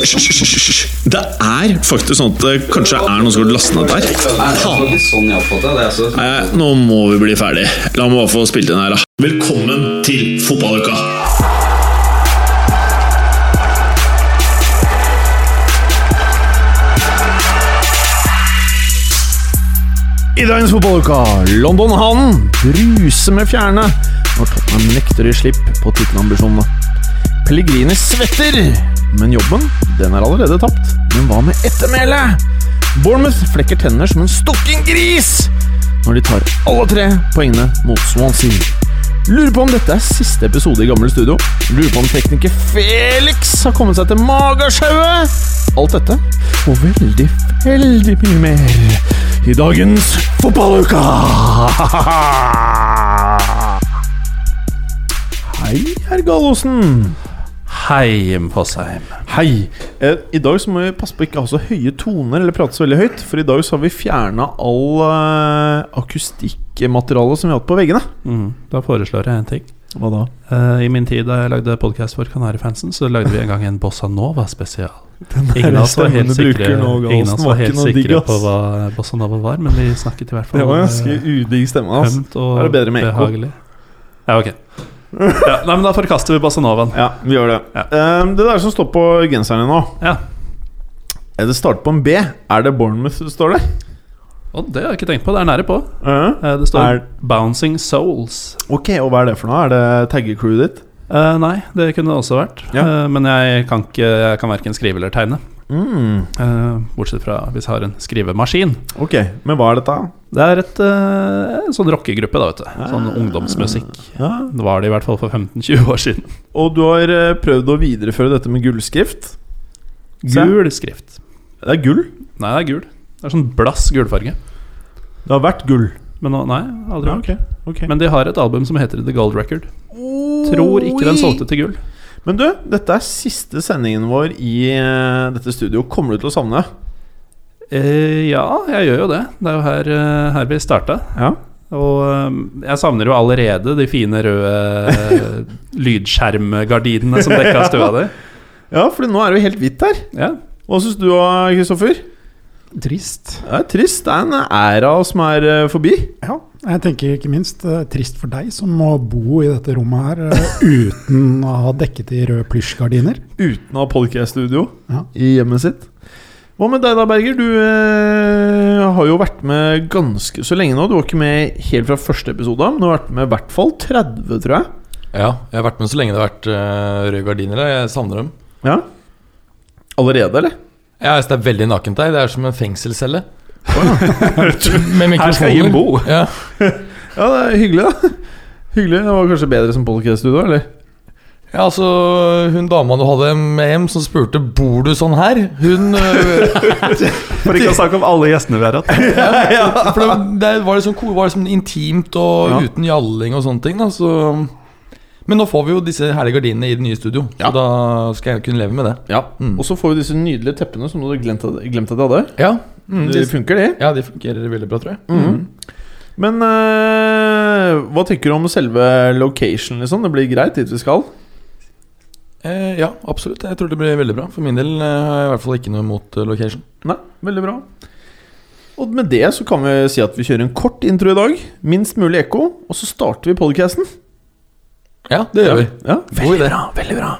hysj. Det er faktisk sånn at det kanskje er noen som har lastet ned der. Sånn. Altså. Nei, nå må vi bli ferdig. La meg bare få spilt inn her, da. Velkommen til fotballuka! I dagens fotballuka, London han bruser med fjærene når Tottenham nekter å gi slipp på tittelambisjonene. Pellegrini svetter, men jobben den er allerede tapt. Men hva med ettermælet? Bournemouth flekker tenner som en stukken gris når de tar alle tre poengene mot Swansea. Lurer på om dette er siste episode i Gamle Studio. Lurer på om tekniker Felix har kommet seg til Magasjauet. Alt dette og veldig, veldig mye mer i dagens Fotballuka! Hei, herr Gallosen. Hei, Jim Fosheim. Hei. Eh, I dag så må vi passe på ikke å ha så høye toner eller prate så veldig høyt. For i dag så har vi fjerna all eh, akustikkmaterialet som vi har hatt på veggene. Mm, da foreslår jeg en ting. Hva da? Eh, I min tid da jeg lagde podkast for Kanarifansen, så lagde vi en gang en Bossa Nova-spesial. Ingen av oss var helt sikre, ingen av oss var helt sikre på hva Bossa Nova var, men vi snakket i hvert fall Det var ganske eh, udigg stemme. Altså. og Er det bedre med ekko? Ja, ok. Ja, nei, men da forkaster vi Bassanovaen. Ja, vi gjør det. Ja. Um, det der som står på genseren din nå, Ja. Er det starter på en B. Er det Bournemouth det står der? Oh, det har jeg ikke tenkt på. Det er nære på. Uh -huh. det står Er- 'Bouncing Souls'. ok, og hva er det for noe? Er det taggercrewet ditt? Uh, nei, det kunne det også vært. Ja. Uh, men jeg kan, ikke, jeg kan verken skrive eller tegne. Mm, Eh, bortsett fra hvis jeg har en skrivemaskin. ok, men hva er dette? Det er et, eh, en sånn rockegruppe, da, vet du. Sånn ungdomsmusikk. Ja. Det var det i hvert fall for 15-20 år siden. Og du har eh, prøvd å videreføre dette med gullskrift? Gul skrift. Det er gull. Nei, det er gul. Det er sånn blass gulfarge. Det har vært gull. Men nei, aldri Ja, okay. Okay. Men de har et album som heter The Gold Record. Tror ikke den solgte til gull. Men du, dette er siste sendingen vår i eh, dette studio. Kommer du til å savne? Eh, ja, jeg gjør jo det. Det er jo her, eh, her vi starta. Ja. Og eh, jeg savner jo allerede de fine røde eh, lydskjermgardinene som dekka stua di. Ja, for nå er det jo helt hvitt her. Ja. Hva syns du, Kristoffer? Trist. Det er trist. Det er en æra som er eh, forbi. Ja, jeg tenker ikke minst eh, trist for deg som må bo i dette rommet her eh, uten å ha dekket i røde plysjgardiner. Uten å ha podcast-studio Ja. i hjemmet sitt. Hva med deg da, Berger? Du eh, har jo vært med ganske så lenge nå. Du var ikke med helt fra første episode, men du har vært med i hvert fall 30, tror jeg. Ja, jeg har vært med så lenge det har vært uh, røde gardiner. Jeg savner dem. Ja Allerede, eller? Ja, jeg det er veldig nakent her. Det er som en fengselscelle. Med Her skal Jim bo. Ja. Ja, det er hyggelig, da. Hyggelig. Det var kanskje bedre som podcast-studio, eller? Ja, altså Hun dama du hadde med hjem som spurte Bor du sånn her, hun øh, For ikke å snakke om alle gjestene vi har hatt. ja, For det, det var liksom, var liksom intimt og Ja. uten gjalling og sånne ting. Da, så Men nå får vi jo disse herlige gardinene i det nye studio, Ja. så da skal jeg kunne leve med det. Ja. Mm. Og så får vi disse nydelige teppene som du hadde glemt, glemt at du hadde. Ja, mm, Det de, funker, de. ja, de fungerer veldig bra, tror jeg. Mhm. Men eh, hva tenker du om selve location, liksom? Det blir greit dit vi skal? Eh, ja, absolutt. Jeg tror det blir veldig bra. For min del eh, har jeg i hvert fall ikke noe imot eh, location. Nei, veldig bra. Og med det så kan vi si at vi kjører en kort intro i dag. Minst mulig ekko. Og så starter vi podcasten. Ja, det gjør vi. Ja, veldig bra, veldig bra.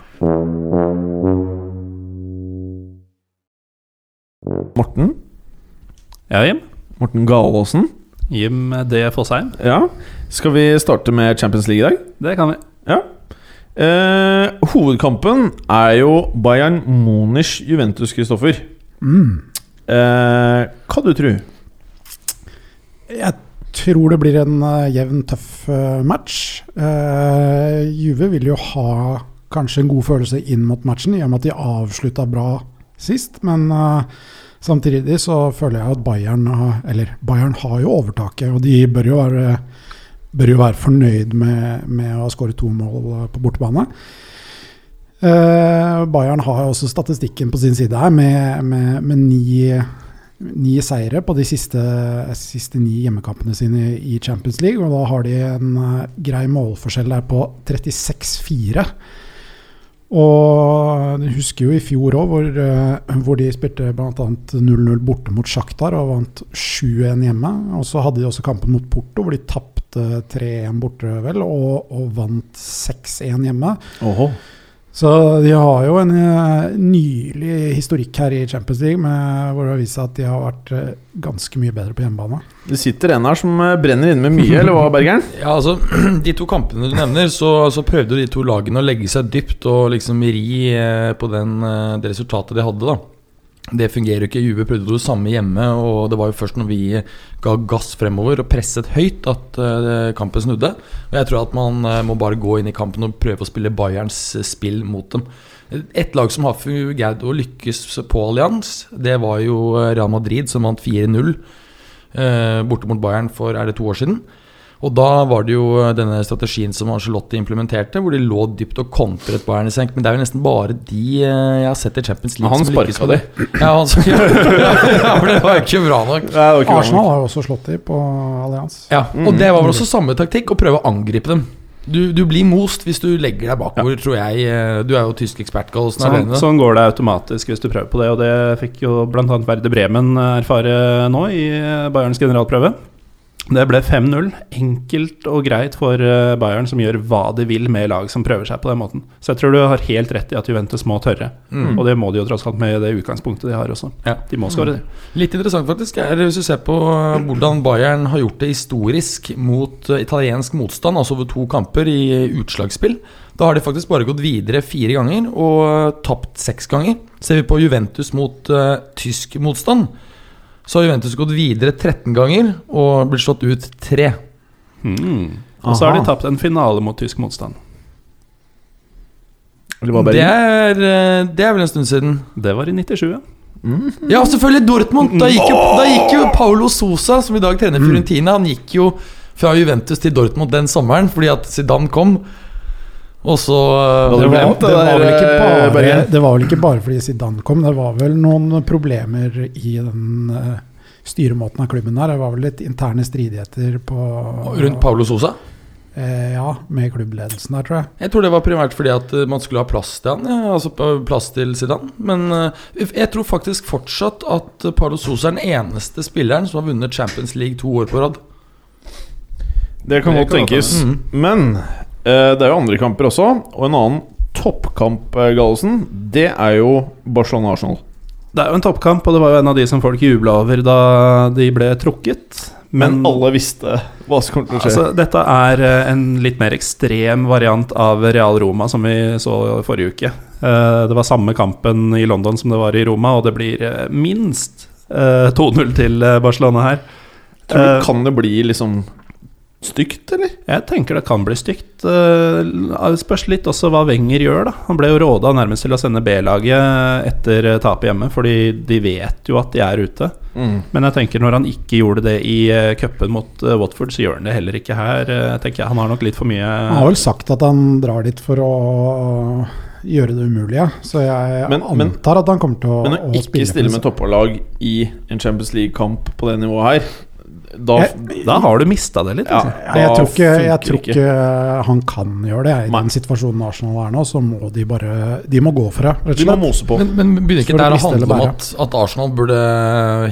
Morten. Ja, Jim. Morten Galaasen. Jim D. Fosheim. Ja. Skal vi starte med Champions League i dag? Det kan vi. Ja. Eh, hovedkampen er jo Bayern Munich Juventus, Kristoffer. Mm. Eh, hva du tror Jeg tror det blir en uh, jevn, tøff uh, match. Uh, Juve vil jo ha kanskje en god følelse inn mot matchen, i og med at de avslutta bra sist. Men samtidig så føler jeg at Bayern har, Eller Bayern har jo overtaket, og de bør jo være, bør jo være fornøyd med, med å ha skåret to mål på bortebane. Uh, Bayern har jo også statistikken på sin side her, med, med, med ni, ni seire på de siste, siste ni hjemmekampene sine i Champions League. Og da har de en eh, grei målforskjell der på 36-4. Og jeg husker jo i fjor òg, hvor, eh, hvor, de spilte bl.a. 0-0 borte mot Sjaktar og vant 7-1 hjemme. Og så hadde de også kampen mot Porto, hvor de tapte 3-1 borte, vel, og, og vant 6-1 hjemme. Oho. Så de har jo en uh, nylig historikk her i Champions League med, hvor det har vist seg at de har vært uh, ganske mye bedre på hjemmebane. Det sitter en her som uh, brenner inne med mye, eller hva, Bergeren? Ja, altså, De to kampene du nevner, så, så, prøvde de to lagene å legge seg dypt og liksom ri på den, det resultatet de hadde. da det fungerer jo ikke. Juve prøvde det samme hjemme, og det var jo først når vi ga gass fremover og presset høyt, at uh, kampen snudde. Og Jeg tror at man uh, må bare gå inn i kampen og prøve å spille Bayerns uh, spill mot dem. Et lag som har fungert og lykkes på Allians, det var jo Real Madrid, som vant 4-0 borte mot Bayern for er det to år siden. Og da var det jo eh, denne strategien som Angelotti implementerte, hvor de lå dypt og kontret Bayern i senk. Men det er jo nesten bare de eh, jeg har sett i Champions League han sparka de. Ja, han ja, for det var jo ikke bra nok. Ikke Arsenal har jo også slått de på Allians. Ja, og det var vel også samme taktikk, å prøve å angripe dem. Du, du, blir most hvis du legger deg bakover, ja. tror jeg. Eh, du er jo tysk ekspert. Sånn, sånn, går det automatisk hvis du prøver på det. Og det fikk jo bl.a. Verde Bremen erfare nå i Bayerns generalprøve. Det ble 5-0. Enkelt og greit for eh, Bayern, som gjør hva de vil med lag som prøver seg på den måten. Så jeg tror du har helt rett i at Juventus må tørre. Mm. Og det må de jo tross alt med det utgangspunktet de har også. Ja. De må skåre, de. Mm. Litt interessant faktisk er hvis du ser på eh, hvordan Bayern har gjort det historisk mot eh, italiensk motstand, altså over to kamper i utslagsspill. Da har de faktisk bare gått videre fire ganger og tapt seks ganger. Ser vi på Juventus mot uh, tysk motstand så har Juventus gått videre 13 ganger og blitt slått ut 3. Mm. Og så har de tapt en finale mot tysk motstand. Det er, eh, det er vel en stund siden. Det var i 97. Mm. Ja, selvfølgelig! Dortmund! Da gikk, jo, da gikk jo Paolo Sosa, som i dag trener mm. Fiorentina, han gikk jo fra Juventus til Dortmund den sommeren fordi at Zidane kom. Og så uh, det, det, eh, bare, det var vel ikke bare fordi Zidane kom, det var vel noen problemer i den uh, styremåten av klubben der. Det var vel litt interne stridigheter på Rundt Paulo Sosa? Uh, ja, med klubbledelsen der, tror jeg. Jeg tror det var primært fordi at man skulle ha plass til han, ja, altså plass til Zidane. Men jeg tror faktisk fortsatt at Paulo Sosa er den eneste spilleren som har vunnet Champions League to år på rad. Det kan godt tenkes. Mm. Men Eh, det er jo andre kamper også, og en annen toppkamp, eh, Gallosen, det er jo Barcelona-Arsenal. Det er jo en toppkamp, og det var jo en av de som folk jubla over da de ble trukket. Men, men alle visste hva som kom til å skje. Altså, dette er eh, en litt mer ekstrem variant av Real Roma, som vi så forrige uke. Det var samme kampen i London som det var i Roma, og det blir minst 2-0 til Barcelona her. Tror du kan det bli liksom stygt, eller? Jeg tenker det kan bli stygt. Eh, det spørs litt også hva Wenger gjør, da. Han ble jo råda nærmest til å sende B-laget etter tapet hjemme, fordi de vet jo at de er ute. Mm. Men jeg tenker når han ikke gjorde det i eh, cupen mot eh, Watford, så gjør han det heller ikke her. tenker jeg Han har nok litt for mye Han har vel sagt at han drar dit for å gjøre det umulige. Så jeg men, antar men, at han kommer til å, men å, å ikke stille med topplag i en Champions League-kamp på det nivået her da, jeg, da, har du mista det litt. Ja, altså. jeg, tror ikke, jeg tror ikke, han kan gjøre det. I den situasjonen Arsenal er nå, så må de bare De må gå for det. De må mose på. Men, men begynner ikke det å handle om at, at, Arsenal burde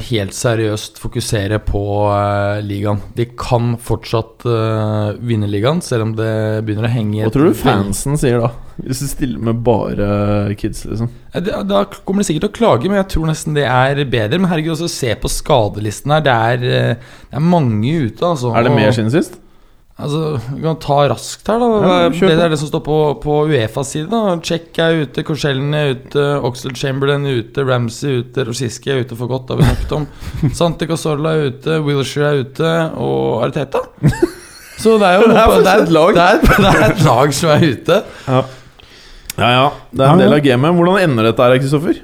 helt seriøst fokusere på uh, ligaen? De kan fortsatt uh, vinne ligaen, selv om det begynner å henge Hva tror du fansen sier da? Hvis du stiller med bare kids, liksom? Da kommer de sikkert til å klage, men jeg tror nesten det er bedre. Men herregud, også se på skadelisten her. Det er, eh, det er mange ute, altså. Er det mer siden sist? Altså, Vi kan ta raskt her, da. Ja, det, er det som står på, på Uefas side. da Check er ute, Korsellen er ute, Oxlade Chamberlain er ute, Ramsey er ute, Rosiski er ute for godt, har vi snakket om. Santi Casorla er ute, Wilshere er ute, og Ariteta. Så det er jo det er, det er, det er, det er et lag som er ute. Ja. Ja, ja. Det er en del av gamet. Hvordan ender dette her, Kristoffer?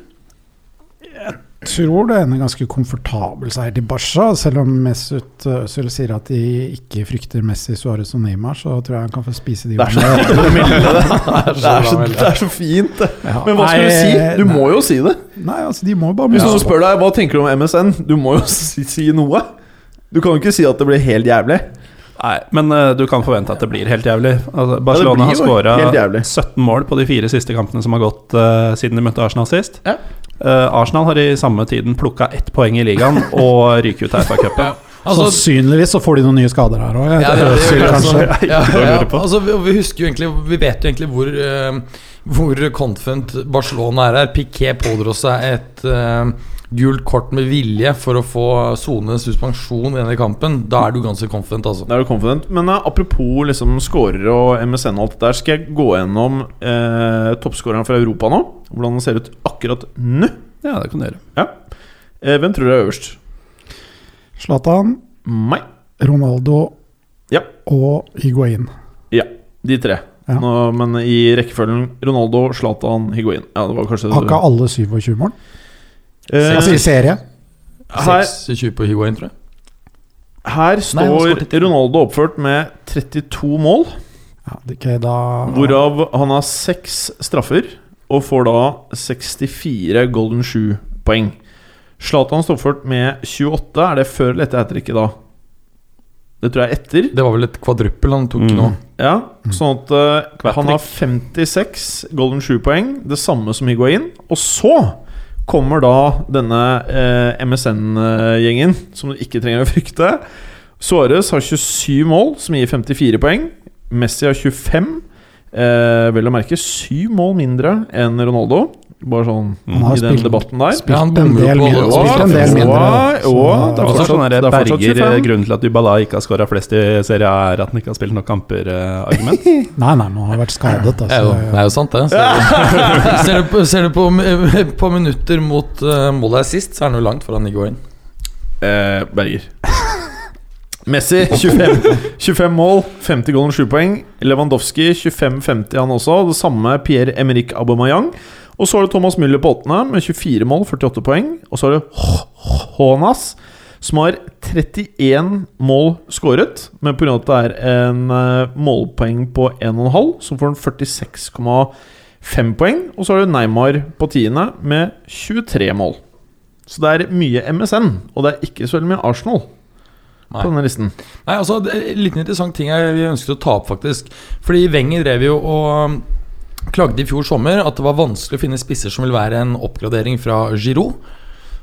Jeg tror det ender ganske komfortabel seier til Barca. Selv om Mesut Özil sier at de ikke frykter Messi, Suárez og Neymar, så tror jeg han kan få spise de er, det, er så, det er så fint. Ja. Men hva skal du si? Du må jo si det. Nei, altså, de må bare Hvis noen spør deg hva tenker du om MSN, du må jo si, si noe. Du kan jo ikke si at det blir helt jævlig. Nei, men uh, du kan forvente at det blir helt jævlig. Altså, Barcelona blir har skåra 17 mål på de fire siste kampene som har gått uh, siden de møtte Arsenal sist. Ja. Uh, Arsenal har i samme tiden plukka ett poeng i ligaen og ryker ut av FA-cupen. Altså, Sannsynligvis så får de noen nye skader her òg. Ja, det, altså, ja, ja, altså, vi, vi husker jo egentlig Vi vet jo egentlig hvor uh, Hvor confident Barcelona er her. Piquet pådro seg et eh, gult kort med vilje for å få sone suspensjon i denne kampen. Da er du ganske confident, altså. Da er du confident. Men uh, apropos liksom skårere og MSN og alt det der, skal jeg gå gjennom eh, toppskårerne fra Europa nå? Hvordan det ser ut akkurat nå. Ja, det kan du gjøre. Ja. Eh, hvem tror du er øverst? Zlatan, Meg. Ronaldo Ja. og Higuain. Ja, de tre. Ja. Nå, men i rekkefølgen Ronaldo, Zlatan, Higuain. Ja, det var kanskje Har ikke alle 27 mål? Eh, Altså i serie? her, 26 på Higuain, tror jeg. her står Nei, Ronaldo oppført med 32 mål, Ja, okay, da hvorav han har seks straffer, og får da 64 golden shoe-poeng. Zlatan står oppført med 28. Er det før eller etter hat tricket, da? Det tror jeg er etter. Det var vel et kvadruppel han tok Mm. nå. Ja, sånn at uh, han har 56 golden shoe-poeng, det samme som Higuain. Og så kommer da denne eh, MSN-gjengen, som du ikke trenger å frykte. Suárez har 27 mål, som gir 54 poeng. Messi har 25. Eh, vel å merke 7 mål mindre enn Ronaldo. Bare sånn Han i den spilt- debatten der. spilt Ja, han en bommer del mindre. Spilt en del Ja, mindre. det er fortsatt- sånn der er Berger Grunnen til at Dybala ikke har skåra flest i Serie er at han ikke har spilt nok kamper. eh, argument Nei, nei, nå har han vært skadet. Det er jo, det Altså. er jo sant, det. Ser, ser du på, ser du på, på minutter mot uh, målet er sist, så er han jo langt foran Higuain. Eh, Berger. Messi 25, 25 mål, 50 golden 7 poeng. Lewandowski 25-50 han også. Det samme Pierre-Emerick Aubameyang. Og så har du Thomas Müller på åttende med 24 mål, 48 poeng. Og så har du Honas, som har 31 mål skåret. Men pga. at det er en målpoeng på 1,5, så får han 46,5 poeng. Og så har du Neymar på tiende med 23 mål. Så det er mye MSN, og det er ikke så veldig mye Arsenal Nei. på denne listen. Nei, altså, En liten interessant ting jeg vi ønsket å ta opp, faktisk. Fordi Wenger drev jo og klagde i fjor sommer at det var vanskelig å finne spisser som vil være en oppgradering fra Giroud.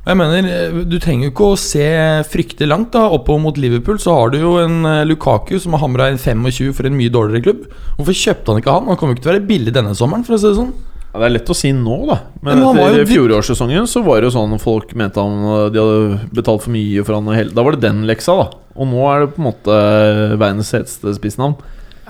Og jeg mener, eh, Du trenger jo ikke å se fryktelig langt. da Oppover mot Liverpool så har du jo en eh, Lukaku som har hamra inn 25 for en mye dårligere klubb. Hvorfor kjøpte han ikke han? Han kommer jo ikke til å være billig denne sommeren. for å si det sånn Ja, det er lett å si nå, da. Men, Men etter dyp- fjorårssesongen så var det jo sånn folk mente han de hadde betalt for mye for han. Da var det den leksa, da. Og nå er det på en måte verdens heteste spissnavn.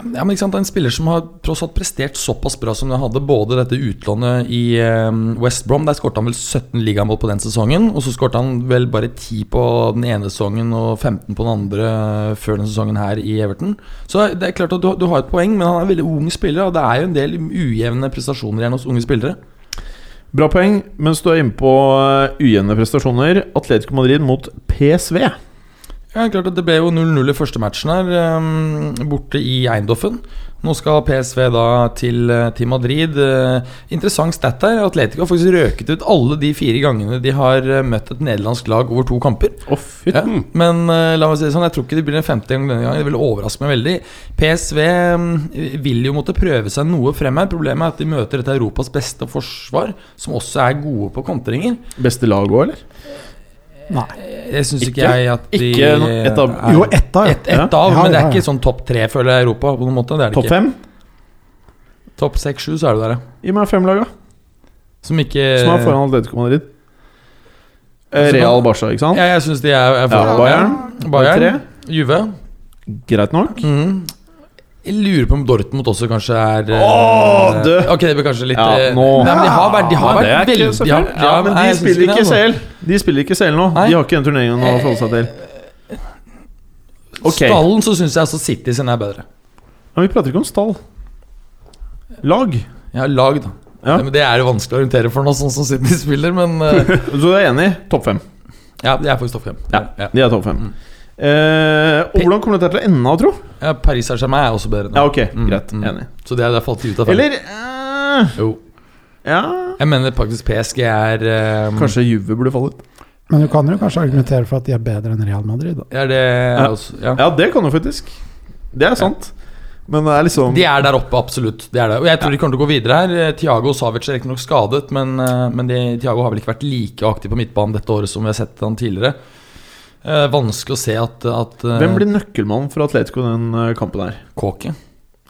Ja, men ikke sant, En spiller som har tross alt prestert såpass bra som han hadde, både dette utlånet i eh, West Brom, der skårte han vel 17 ligamål på den sesongen, og så skårte han vel bare 10 på den ene sesongen og 15 på den andre eh, før den sesongen her i Everton. Så det er klart at du, du har et poeng, men han er en veldig ung spiller, og det er jo en del ujevne prestasjoner igjen hos unge spillere. Bra poeng, mens du er inne på eh, ujevne prestasjoner. Atletico Madrid mot PSV. Ja, klart at Det ble jo 0-0 i første matchen her, eh, borte i Eindhoven. Nå skal PSV da til, eh, til Madrid. Eh, interessant stat her. Atletico har faktisk røket ut alle de fire gangene de har eh, møtt et nederlandsk lag over to kamper. Oh. Ja, men la meg si det sånn, jeg tror ikke det blir en femte gang denne gangen. Det vil overraske meg veldig. PSV mm, vil jo måtte prøve seg noe frem her. Problemet er at de møter et Europas beste forsvar, som også er gode på kontringer. Beste lag òg, eller? Nei. Jeg syns ikke, Ikke? jeg at de Ikke no- et av- er- Jo, ett av, Et, et Ja. av, Ja, men det ja, er ikke sånn topp tre, føler jeg, i Europa. På noen måte, det er det Topp ikke. fem? Topp seks-sju, så er du der, ja. Gi meg fem lag, da. Som ikke Som er foran Atletico Madrid. Eh, Real Barca, ikke sant? Ja, jeg syns de er, er Ja, foran. Bayern. Bayern. Juve. Greit nok. Mhm. Jeg lurer på om Dortmund også kanskje er eh, Åh, du! Ok, det blir kanskje litt Ja, eh, nå- Nei, men de har vært, de har Ja, vært veldig fælt. Ja, men de spiller ikke altså. CL. De spiller ikke CL nå. Nei. De har ikke den turneringen å forholde seg til. Okay. Stallen så syns jeg altså City sin er bedre. Men vi prater ikke om stall. Lag. Ja, lag, da. Ja. Ja, men det er jo vanskelig å orientere for nå, sånn som City spiller, men eh, Så du er enig? Topp fem. Ja, de er faktisk topp fem. Ja. Ja. De er topp fem. Mm. Eh, og hvordan kommer dette til å ende, tro? Ja, Paris Saint-Germain er også bedre. nå. Ja, ok, Mm, greit. mm. Enig. Så det er, det falt de ut av. Eller eh, Jo. Ja Jeg mener faktisk PSG er eh, Kanskje Juve burde falle ut? Men du kan jo kanskje argumentere for at de er bedre enn Real Madrid. Da. Ja, det Ja. også, ja. Ja, det kan du faktisk. Det er sant. Men det er liksom De er der oppe, absolutt. Det er det. Og jeg tror de kommer til å gå videre her. Eh, Thiago Savic er riktignok skadet, men, eh, men de, Thiago har vel ikke vært like aktiv på midtbanen dette året som vi har sett han tidligere. Eh, vanskelig å se at, at eh, Hvem blir nøkkelmann for Atletico den eh, kampen her? Kåke.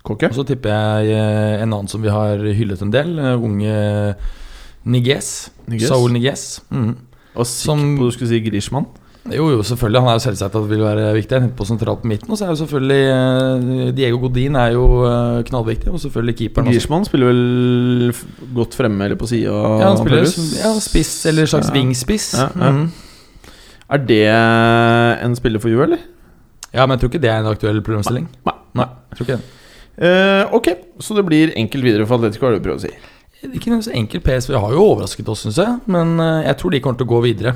Kåke? Og så tipper jeg eh, en annen som vi har hyllet en del. eh, Unge Niges. Niguez? Saul Niges. Mm. Og sikker som- på du skulle si Grishman? Jo, jo, selvfølgelig. Han er jo selvsagt at det vil være viktig. Jeg tenkte på sentralt på midten. Og så er jo selvfølgelig eh, Diego Godin er jo eh, knallviktig. Og selvfølgelig keeperen også. Grishman spiller vel f- godt fremme eller på sida? Ja, han spiller ja, spiss eller slags Ja. vingspiss. Ja, ja. Mhm. Er det en spiller for Juve, eller? ja, men jeg tror ikke det er en aktuell problemstilling. Nei. Nei, jeg tror ikke det. Eh, ok, så det blir enkelt videre for Atletico, er du prøvd å si. Ikke noe så enkelt PSV har jo overrasket oss, syns jeg. Men eh, jeg tror de kommer til å gå videre.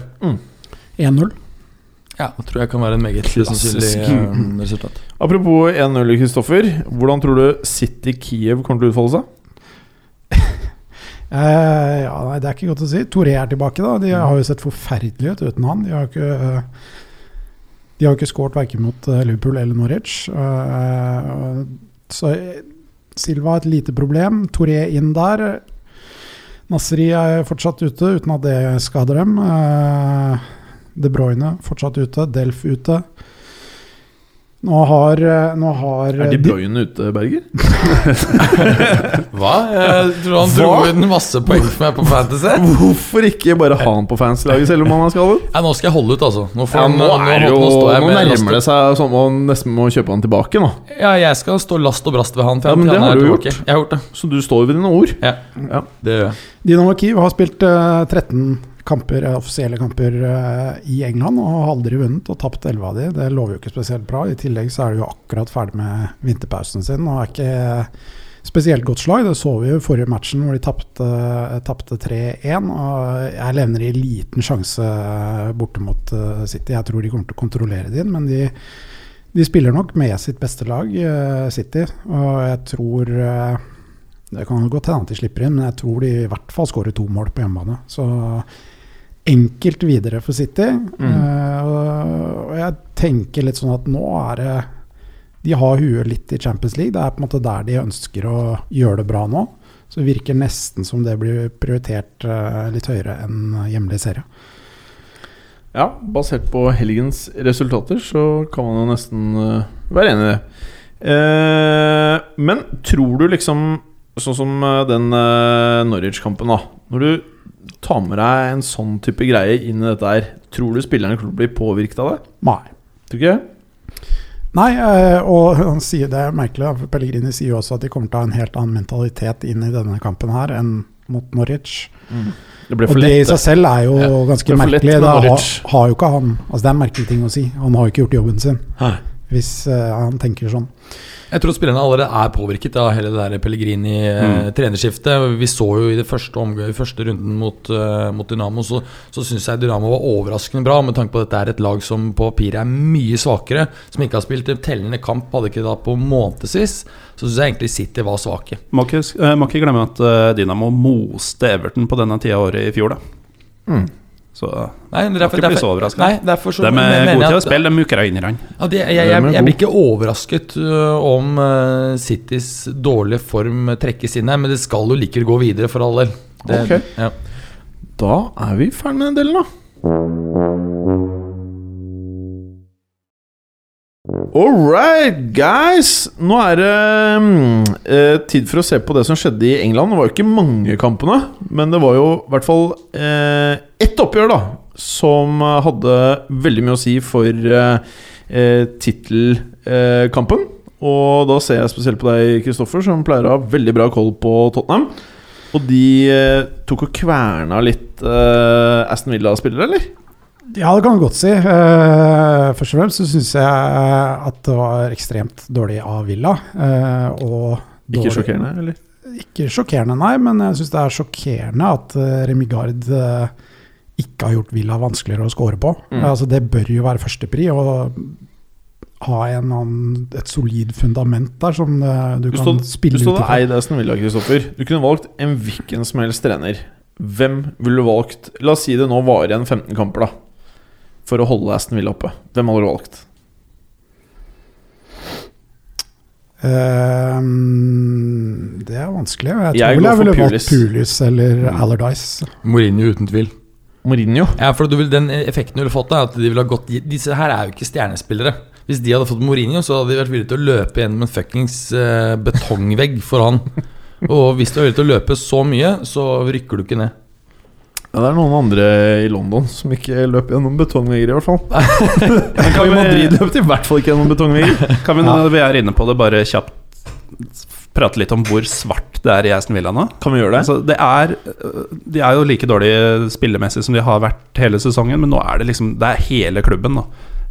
1-0. Ja, Det tror jeg kan være en meget sannsynlig Klassisk. eh, resultat. Apropos 1-0, Kristoffer. Hvordan tror du City Kiev kommer til å utfolde seg? Eh, ja, nei, Det er ikke godt å si. Toré er tilbake. da De har jo sett forferdelige ut uten han. De har ikke eh, De har ikke skåret verken mot eh, Liverpool eller Norwich. Eh, så Silva et lite problem. Toré inn der. Nasri er fortsatt ute, uten at det skader dem. De Bruyne fortsatt ute. Delf ute. Nå har, eh, nå har Er De de- Bruyne ute, Berger? Hva? Jeg tror han dro inn masse poeng for meg på Fantasy. Hvorfor ikke bare ha han på fanslaget selv om han er skadet? Ja, nå skal jeg holde ut, altså. Nå, får Ja, han- nå, er jo, nå nærmer det seg sånn man nesten må kjøpe han tilbake. nå Ja, jeg skal stå last og brast ved han. Ja, men det har du gjort. Jeg har gjort det. Så du står ved dine ord. Ja, Ja. det gjør jeg. Dinamo Kiev har spilt uh, 13 kamper, eh, offisielle kamper eh, i England og har aldri vunnet og tapt 11 av de. Det lover jo ikke spesielt bra. I tillegg så er de jo akkurat ferdig med vinterpausen sin og er ikke spesielt godt slag. Det så vi jo i forrige matchen hvor de tapte tapte 3-1. Og jeg levner i liten sjanse borte mot eh, City. Jeg tror de kommer til å kontrollere din, men de, de spiller nok med sitt beste lag, eh, City. Og jeg tror eh, det kan godt hende at de slipper inn, men jeg tror de i hvert fall skårer to mål på hjemmebane. Så enkelt videre for City. Mm. og og jeg tenker litt sånn at nå er det De har huet litt i Champions League. Det er på en måte der de ønsker å gjøre det bra nå. Så det virker nesten som det blir prioritert uh, litt høyere enn hjemlig serie. Ja, basert på helgens resultater så kan man jo nesten uh, være enig i det. Men tror du liksom Sånn som den uh, Norwich-kampen, da. Når du tar med deg en sånn type greie inn i dette her, tror du spillerne kommer til å bli påvirket av det? Nei. Tror ikke det? Nei, eh, og han sier det er merkelig. Pellegrini sier jo også at de kommer til å ha en helt annen mentalitet inn i denne kampen her enn mot Norwich. Det ble Og det i seg selv er jo Ja, ganske det er lett merkelig. Det har, har jo ikke han Altså Det er en merkelig ting å si. Han har jo ikke gjort jobben sin, Nei. Hvis eh, han tenker sånn. Jeg tror spillerne allerede er påvirket av hele det der Mm. Pellegrini-trenerskiftet. Vi så jo i det første omgøy, i første runden mot, uh, mot Dynamo, så, så syns jeg Dynamo var overraskende bra, med tanke på at dette er et lag som på papiret er mye svakere. Som ikke har spilt en tellende kamp, hadde ikke det da på månedsvis. Så syns jeg egentlig City var svake. Må ikke, eh, må ikke glemme at eh, Dynamo moste Everton på denne tida av året i fjor, da. Mm. Så Nei, derfor, ikke bli så overrasket. Nei, derfor så de er gode til å spille, de ukrainerne. Ja, det, jeg, jeg, jeg, jeg blir ikke overrasket øh, om øh, Citys dårlige form trekkes inn her, men det skal jo likevel gå videre, for all del. Det- Ok. ja. Da er vi ferdig med den delen, da. All right, guys! Nå er det mm, eh, tid for å se på det som skjedde i England. Det var jo ikke mange kampene, men det var jo i hvert fall eh, ett oppgjør da som hadde veldig mye å si for eh, eh, tittelkampen. Og da ser jeg spesielt på deg, Kristoffer, som pleier å ha veldig bra koll på Tottenham. Og de eh, tok og kverna litt eh, Aston Villa-spillere, eller? Ja, det kan du godt si. Eh, først og fremst så syns jeg at det var ekstremt dårlig av Villa. eh, Ikke sjokkerende, eller? Ikke sjokkerende, nei, men jeg syns det er sjokkerende at Remi Gard eh, ikke har gjort Villa vanskeligere å score på. Mm. Altså, det bør jo være førstepri. å ha en et solid fundament der som eh, du, Du kan stod, spille ut Du ifra. eid Aston Villa, Kristoffer. Du kunne valgt en hvilken som helst trener. Hvem ville du valgt? La oss si det nå varer igjen 15 kamper, da. For å holde Aston Villa oppe. Hvem hadde du valgt? Um, det er vanskelig. Jeg tror Jeg jeg for ville valgt Pulis. Eller Allardyce. Mourinho uten tvil. Mourinho. Ja, for du vil, Den effekten du ville fått, er at de ville ha gått Disse her er jo ikke stjernespillere. Hvis de hadde fått Mourinho, så hadde de vært villige til å løpe gjennom en fuckings eh, betongvegg for han. Og hvis du er villig til å løpe så mye, så rykker du ikke ned. Ja, det er noen andre i London som ikke løp gjennom betongvegger, i hvert fall. Men Kan i vi- Madrid løp de i hvert fall ikke gjennom betongvegger. Kan vi, når vi er inne på det, bare kjapt prate litt om hvor svart det er i Aston Villa nå? Kan vi gjøre det? Altså, det er, de er jo like dårlige spillemessig som de har vært hele sesongen, men nå er det liksom Det er hele klubben nå.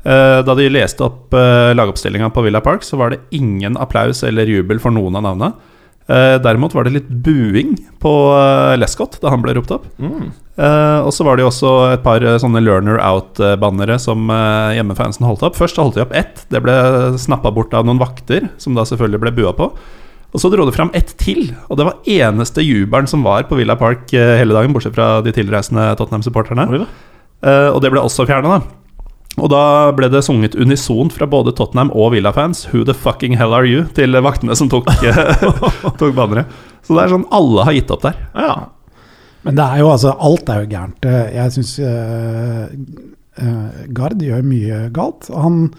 Eh, Da de leste opp uh, lagoppstillinga på Villa Park, så var det ingen applaus eller jubel for noen av navnene. Eh, derimot var det litt buing på uh, Lescott da han ble ropt opp. Mm. Uh, og så var det jo også et par sånne learner out-bannere som hjemmefansen holdt opp. Først holdt de opp ett. Det ble snappa bort av noen vakter, som da selvfølgelig ble bua på. Og så dro de fram ett til, og det var eneste jubelen som var på Villa Park hele dagen, bortsett fra de tilreisende Tottenham-supporterne. Og det ble også fjerna, da. Og da ble det sunget unisont fra både Tottenham og Villa-fans 'Who the fucking hell are you?' til vaktene som tok, tok bannere. Så det er sånn alle har gitt opp der. Ja. Men det er jo altså Alt er jo gærent. Eh, Jeg syns Gard gjør mye galt. Han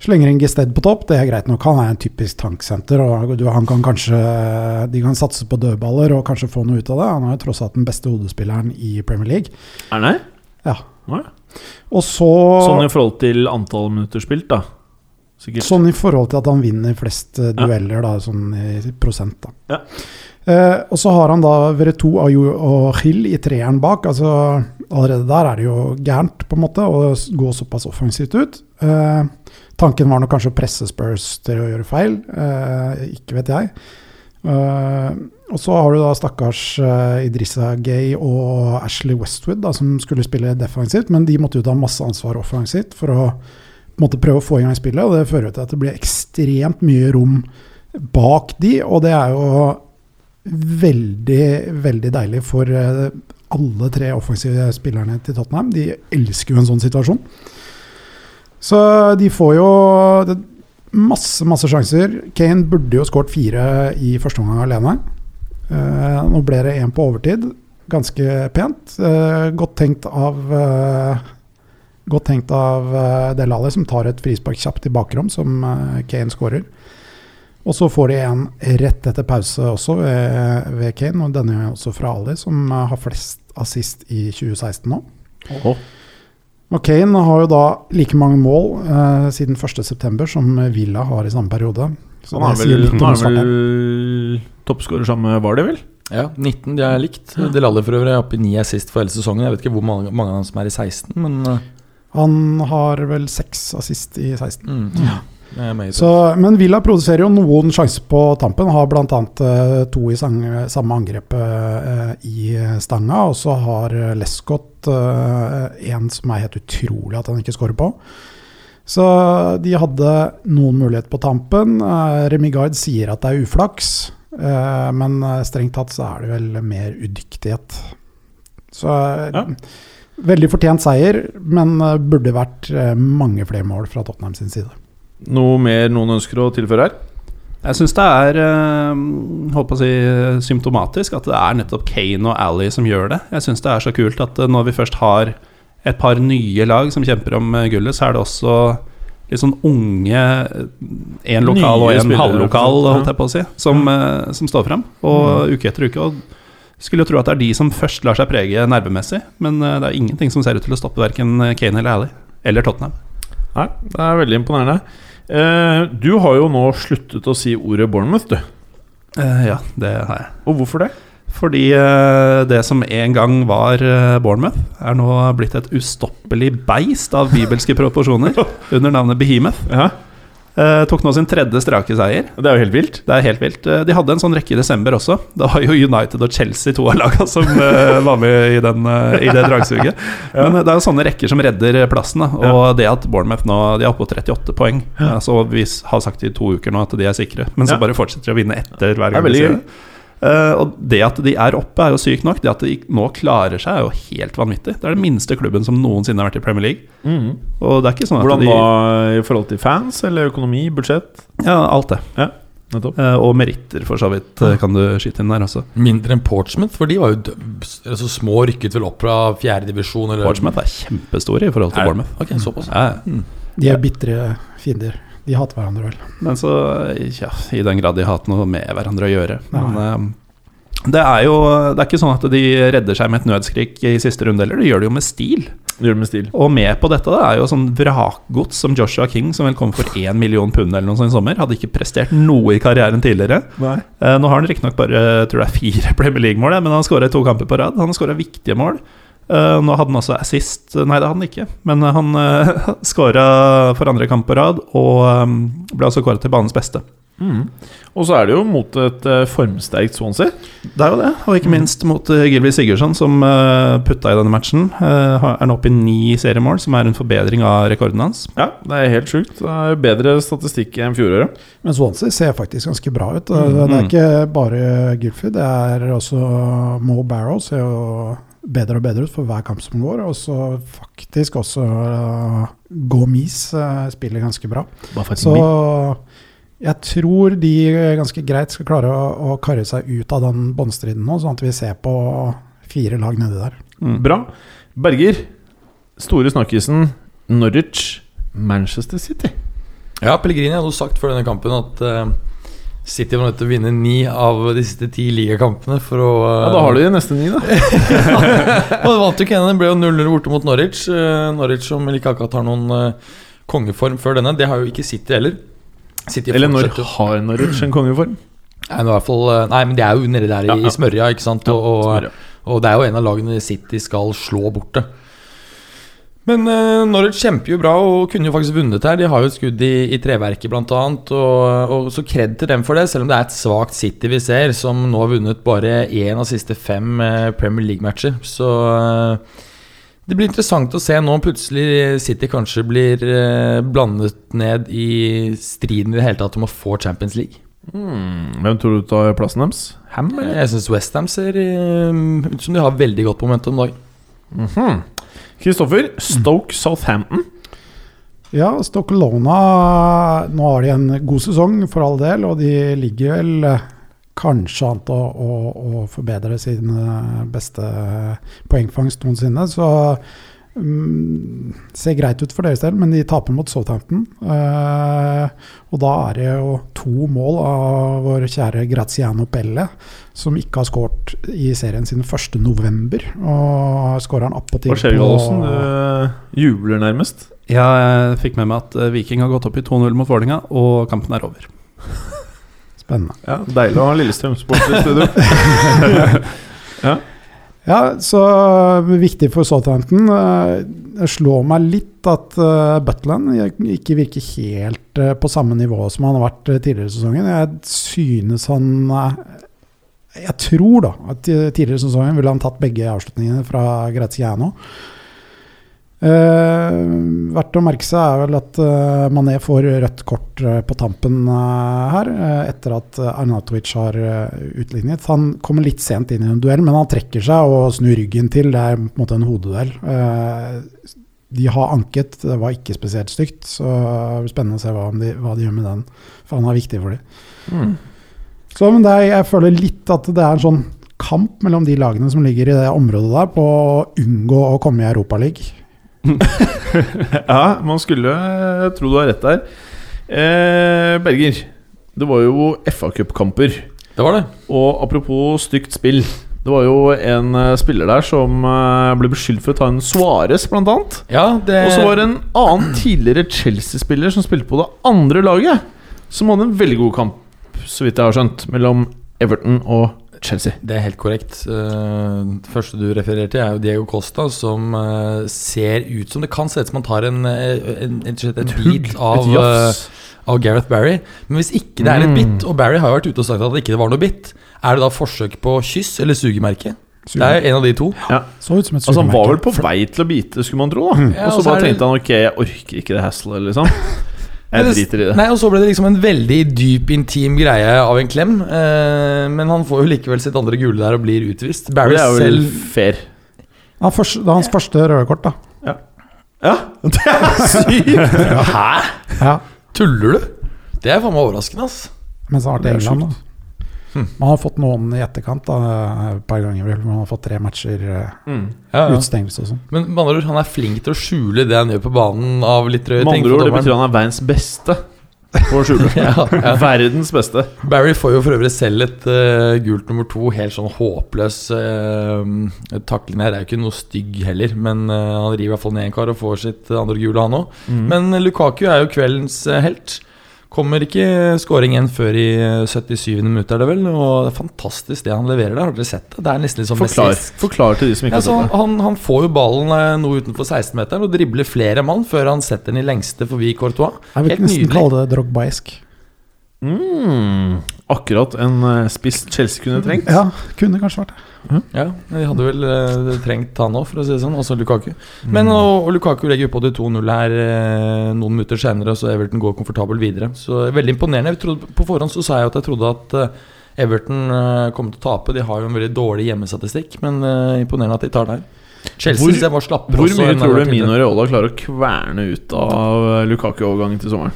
slenger en Gested på topp, det er greit nok. Han er en typisk tanksenter. og du- Han kan kanskje De kan satse på dødballer og kanskje få noe ut av det. Han er jo tross alt den beste hodespilleren i Premier League. Er han her? Ja. Ja. Og så Sånn i forhold til antall minutter spilt, da. Sikkert. Sånn i forhold til at han vinner flest eh, dueller, da, sånn i prosent. Da. Ja. Eh, og så har han da Veretout Ayu og Hill i treeren bak. altså Allerede der er det jo gærent, på en måte, å gå såpass offensivt ut. Eh, tanken var nok kanskje å presse Spurs til å gjøre feil. Eh, ikke vet jeg. Eh, og så har du da stakkars uh, Idrissa Gay og Ashley Westwood, da, som skulle spille defensivt, men de måtte jo ta masse ansvar offensivt for å måtte prøve å få i gang spillet, og det fører til at det blir ekstremt mye rom bak de, og det er jo veldig, veldig deilig for eh, alle tre offensive spillerne til Tottenham. De elsker jo en sånn situasjon. Så de får jo masse, masse sjanser. Kane burde jo skåret fire i første omgang alene. Eh, nå ble det én på overtid. Ganske pent. Eh, godt tenkt av eh, Godt tenkt av Del Alli, som tar et frispark kjapt i bakrom, som Kane skårer. Og så får de en rett etter pause også ved, ved Kane, og denne er også fra Ali, som har flest assist i 2016 nå. Åh. Og Kane har jo da like mange mål eh, siden 1.9. som Villa har i samme periode. Så Han sier vel, han starten. vel toppskårer sammen med Var det, vel? Ja, 19 de er likt. Del Alli for øvrig er oppe i 9 assist for hele sesongen. Jeg vet ikke hvor mange, mange av dem som er i 16, men eh, Han har vel 6 assist i 16. mm, er. Så, men Villa produserer jo noen sjanser på tampen. Har bl.a. Uh, to i sang, samme angrepet eh, i stanga. Og så har eh, Lescott en som er helt utrolig at han ikke skårer på. Så de hadde noen muligheter på tampen. Remi Gard sier at det er uflaks, eh, men eh, strengt tatt så er det vel mer udyktighet. Så eh, Ja. veldig fortjent seier, men eh, burde vært eh, mange flere mål fra Tottenham sin side. Noe mer noen ønsker å tilføre her? Jeg syns det er håper å si, symptomatisk at det er nettopp Kane og Ally som gjør det. Jeg syns det er så kult at eh, når vi først har et par nye lag som kjemper om eh, gullet, så er det også litt sånn unge Én lokal og én halvlokal, holdt jeg på å si, som, eh, som står fram. Og uke etter uke. Og skulle jo tro at det er de som først lar seg prege nervemessig, men eh, det er ingenting som ser ut til å stoppe verken Kane eller Ally. Eller Tottenham. Nei, det er veldig imponerende. Eh, du har jo nå sluttet å si ordet Bournemouth, du. Eh, ja, det har jeg. Og hvorfor det? Fordi eh, det som en gang var eh, Bournemouth, er nå blitt et ustoppelig beist av bibelske proporsjoner under navnet Behemoth. Ja, Uh, tok nå sin tredje strake seier. Det er jo helt vilt. Det er helt vilt. Uh, De hadde en sånn rekke i desember også. Da var jo United og Chelsea, to av lagene, som uh, var med i, den, i det dragsuget. Men eh, det er jo sånne rekker som redder plassen. Da. Og det at Bournemouth nå De er oppe på 38 poeng. Ja. Så vi har sagt i to uker nå at de er sikre, men så Ja. bare fortsetter de å vinne etter hver Det er veldig de Eh, og det at de er oppe, er jo sykt nok. Det at de nå klarer seg, er jo helt vanvittig. Det er den minste klubben som noensinne har vært i Premier League. Og det er ikke sånn at Hvordan de da i forhold til fans eller økonomi, budsjett? Ja, alt det. Ja. Nettopp. Eh, og meritter, for så vidt, uh, kan du skyte inn der også. Mindre enn Portsmouth, for de var jo altså små, rykket vel opp fra fjerdedivisjon. Portsmouth er kjempestore i forhold til Bournemouth. Okay, såpass. Ja, Mm. De er bitre fiender. De hater hverandre, vel. Men så, ja, i den grad de har hatt noe med hverandre å gjøre. Nei. Men eh, det er jo Det er ikke sånn at de redder seg med et nødskrik i siste runde heller, de gjør det jo med stil. Gjør det med stil. Og med på dette det er jo sånn vrakgods som Joshua King, som vel kom for én million pund eller noe sånt i sommer. Hadde ikke prestert noe i karrieren tidligere. Nei. Eh, nå har han riktignok bare tror det er fire Premier League-mål, men han skåra to kamper på rad. Han har skåra viktige mål. Eh, nå hadde han også assist Nei, det hadde han ikke, men han uh, skåra for andre kamp på rad, og eh, ble altså kåret til banens beste. Mm. Og så er det jo mot et eh, formsterkt Swansea. Det er jo det, og ikke minst mot uh, Gilby Sigurdsson, som uh, putta i denne matchen. Eh, er nå oppe i ni seriemål, som er en forbedring av rekorden hans. Ja, det er helt sjukt. Det er bedre statistikk enn fjoråret. Men Swansea ser faktisk ganske bra ut. Mm, Det er mm. ikke bare Gylfi, det er også Mo Barrow ser jo bedre og bedre ut for hver kamp som går. Og så faktisk også uh, Gomis uh, spiller ganske bra. Så jeg tror de ganske greit skal klare å, å karre seg ut av den båndstriden nå, sånn at vi ser på fire lag nedi der. Mm. Bra. Berger, store snakkisen. Norwich, Manchester City. Ja, Pellegrini hadde jo sagt før denne kampen at eh, City var nødt til å vinne ni av de siste ti ligakampene for å Ja, Da har du de neste ni, da. Og det vant jo ikke en. Den ble jo 0-0 borte mot Norwich. Eh, Norwich som ikke akkurat har noen eh, kongeform før denne. Det har jo ikke City heller. City Eller når har Norwich en kongeform? Nei, men i hvert fall, eh, nei, men det er jo nedi der i, Ja, ja. i smørja, ikke sant. Og, og, og det er jo en av lagene City skal slå borte. Men uh, Norwich kjemper jo bra og kunne jo faktisk vunnet her. De har jo et skudd i, i treverket, bl.a. Og, og så kred til dem for det, selv om det er et svakt City vi ser, som nå har vunnet bare én av siste fem eh, Premier League-matcher. Så uh, det blir interessant å se nå om plutselig City kanskje blir eh, blandet ned i striden i det hele tatt om å få Champions League. Hmm. Hvem tror du tar plassen deres? Ham, eller? Jeg syns Westham ser ut som de har veldig godt momentum om dagen. Mhm. Kristoffer, Stoke Southampton. Ja, Stoke Lona Nå har de en god sesong, for all del, og de ligger vel eh, kanskje an til å, å, å forbedre sin eh, beste poengfangst noensinne. Så mm, ser greit ut for deres del, men de taper mot Southampton. Uh, og da er det jo to mål av vår kjære Graziano Pelle, som ikke har skåret i serien siden 1.11. Og skårer han appåtil Hva skjer? Du jubler nærmest. Ja, jeg fikk med meg at eh, Viking har gått opp i 2-0 mot Vålinga, og kampen er over. Spennende. Ja, Deilig å ha Lillestrøm Sport i studio. Ja, så viktig for Southampton. Eh, Det slår meg litt at uh, Butland ikke virker helt eh, på samme nivå som han har vært eh, tidligere i sesongen. Jeg synes han eh, Jeg tror da at tidligere i sesongen ville han tatt begge avslutningene fra Graziano. Eh, verdt å merke seg er vel at uh, Mané får rødt kort uh, på tampen her, etter at Arnatovic har utlignet. Han kommer litt sent inn i en duell, men han trekker seg og snur ryggen til. Det er på en måte en hodeduell. De har anket, det var ikke spesielt stygt, så det blir spennende å se hva de, hva de gjør med den. For han er viktig for dem. Mm. Så men det er, jeg føler litt at det er en sånn kamp mellom de lagene som ligger i det området der, på å unngå å komme i Europaligaen. Ja, man skulle eh, tro du har rett der. Eh, Berger, det var jo FA-cupkamper. Det var det. Og apropos stygt spill. Det var jo en eh, spiller der som eh, ble beskyldt for å ta en Suárez, blant annet. Ja, det Og så var det en annen tidligere Chelsea-spiller som spilte på det andre laget, som hadde en veldig god kamp, så vidt jeg har skjønt, mellom Everton og Chelsea. Det er helt korrekt. Eh, Det første du refererer til, er jo Diego Costa, som eh, ser ut som Det kan se ut som han tar en, eh, en, en, en, en bit av, av Gareth Barry. Men hvis ikke det er et Mm. bit, og Barry har jo vært ute og sagt at det ikke var noe bit, er det da forsøk på kyss eller sugemerke? Det er en av de to. Så ut som et Altså Han var vel på vei til å bite, skulle man tro. da Ja, Og så bare tenkte han ok, jeg orker ikke det hasselet, liksom. Jeg det- driter i det. Nei, Og så ble det liksom en veldig dyp, intim greie av en klem. Eh, men han får jo likevel sitt andre gule der og blir utvist. Barry Det er jo vel selv fair. Ja, først- det er hans første røde kort, da. Ja, det er sykt! Hæ? Ja. Tuller du? Det er faen meg overraskende, ass. mens han har vært Det i England. sjukt. Man har fått noen i etterkant, da, et par ganger. vel. Man har fått tre matcher, eh, Mm. Ja, ja. utstengelse og sånn. Men med andre ord, han er flink til å skjule det han gjør på banen av litt drøye Med ting. andre ord, det betyr han er verdens beste på å skjule. ja, ja. Verdens beste. Barry får jo for øvrig selv et uh, gult nummer to. Helt sånn håpløs uh, takling her. Er jo ikke noe stygg heller, men uh, han river i hvert fall ned en kar og får sitt andre gule, han òg. Mm. Men Lukaku er jo kveldens helt. Kommer ikke skåringen før i eh, 77. minutt, er det vel? Og det er fantastisk det han leverer der. Har dere sett det? Det er nesten litt sånn Forklar, forklar til de som ikke Ja, har sett det. han, han får jo ballen eh, noe utenfor 16-meteren og dribler flere mann før han setter den i lengste forbi Courtois. Jeg vil Helt nesten nydelig. kalle det drogbaisk. Mm. Akkurat en eh, spiss Chelsea kunne trengt. Ja, kunne kanskje vært det. Ja, de hadde vel uh, trengt han òg, for å si det sånn. Også Lukaku. Mm. Men og, og Lukaku legger jo på de 2-0 her uh, noen minutter senere, så Everton går komfortabelt videre. Så Veldig imponerende. Jeg trodde, på forhånd så sa jeg at jeg trodde at uh, Everton kom til å tape. De har jo en veldig dårlig hjemmestatistikk, men imponerende at de tar det her. Chelsea Hvor- jeg var slappere Hvor også mye tror du Mino Reola klarer å kverne ut av Lukaku-overgangen til sommeren?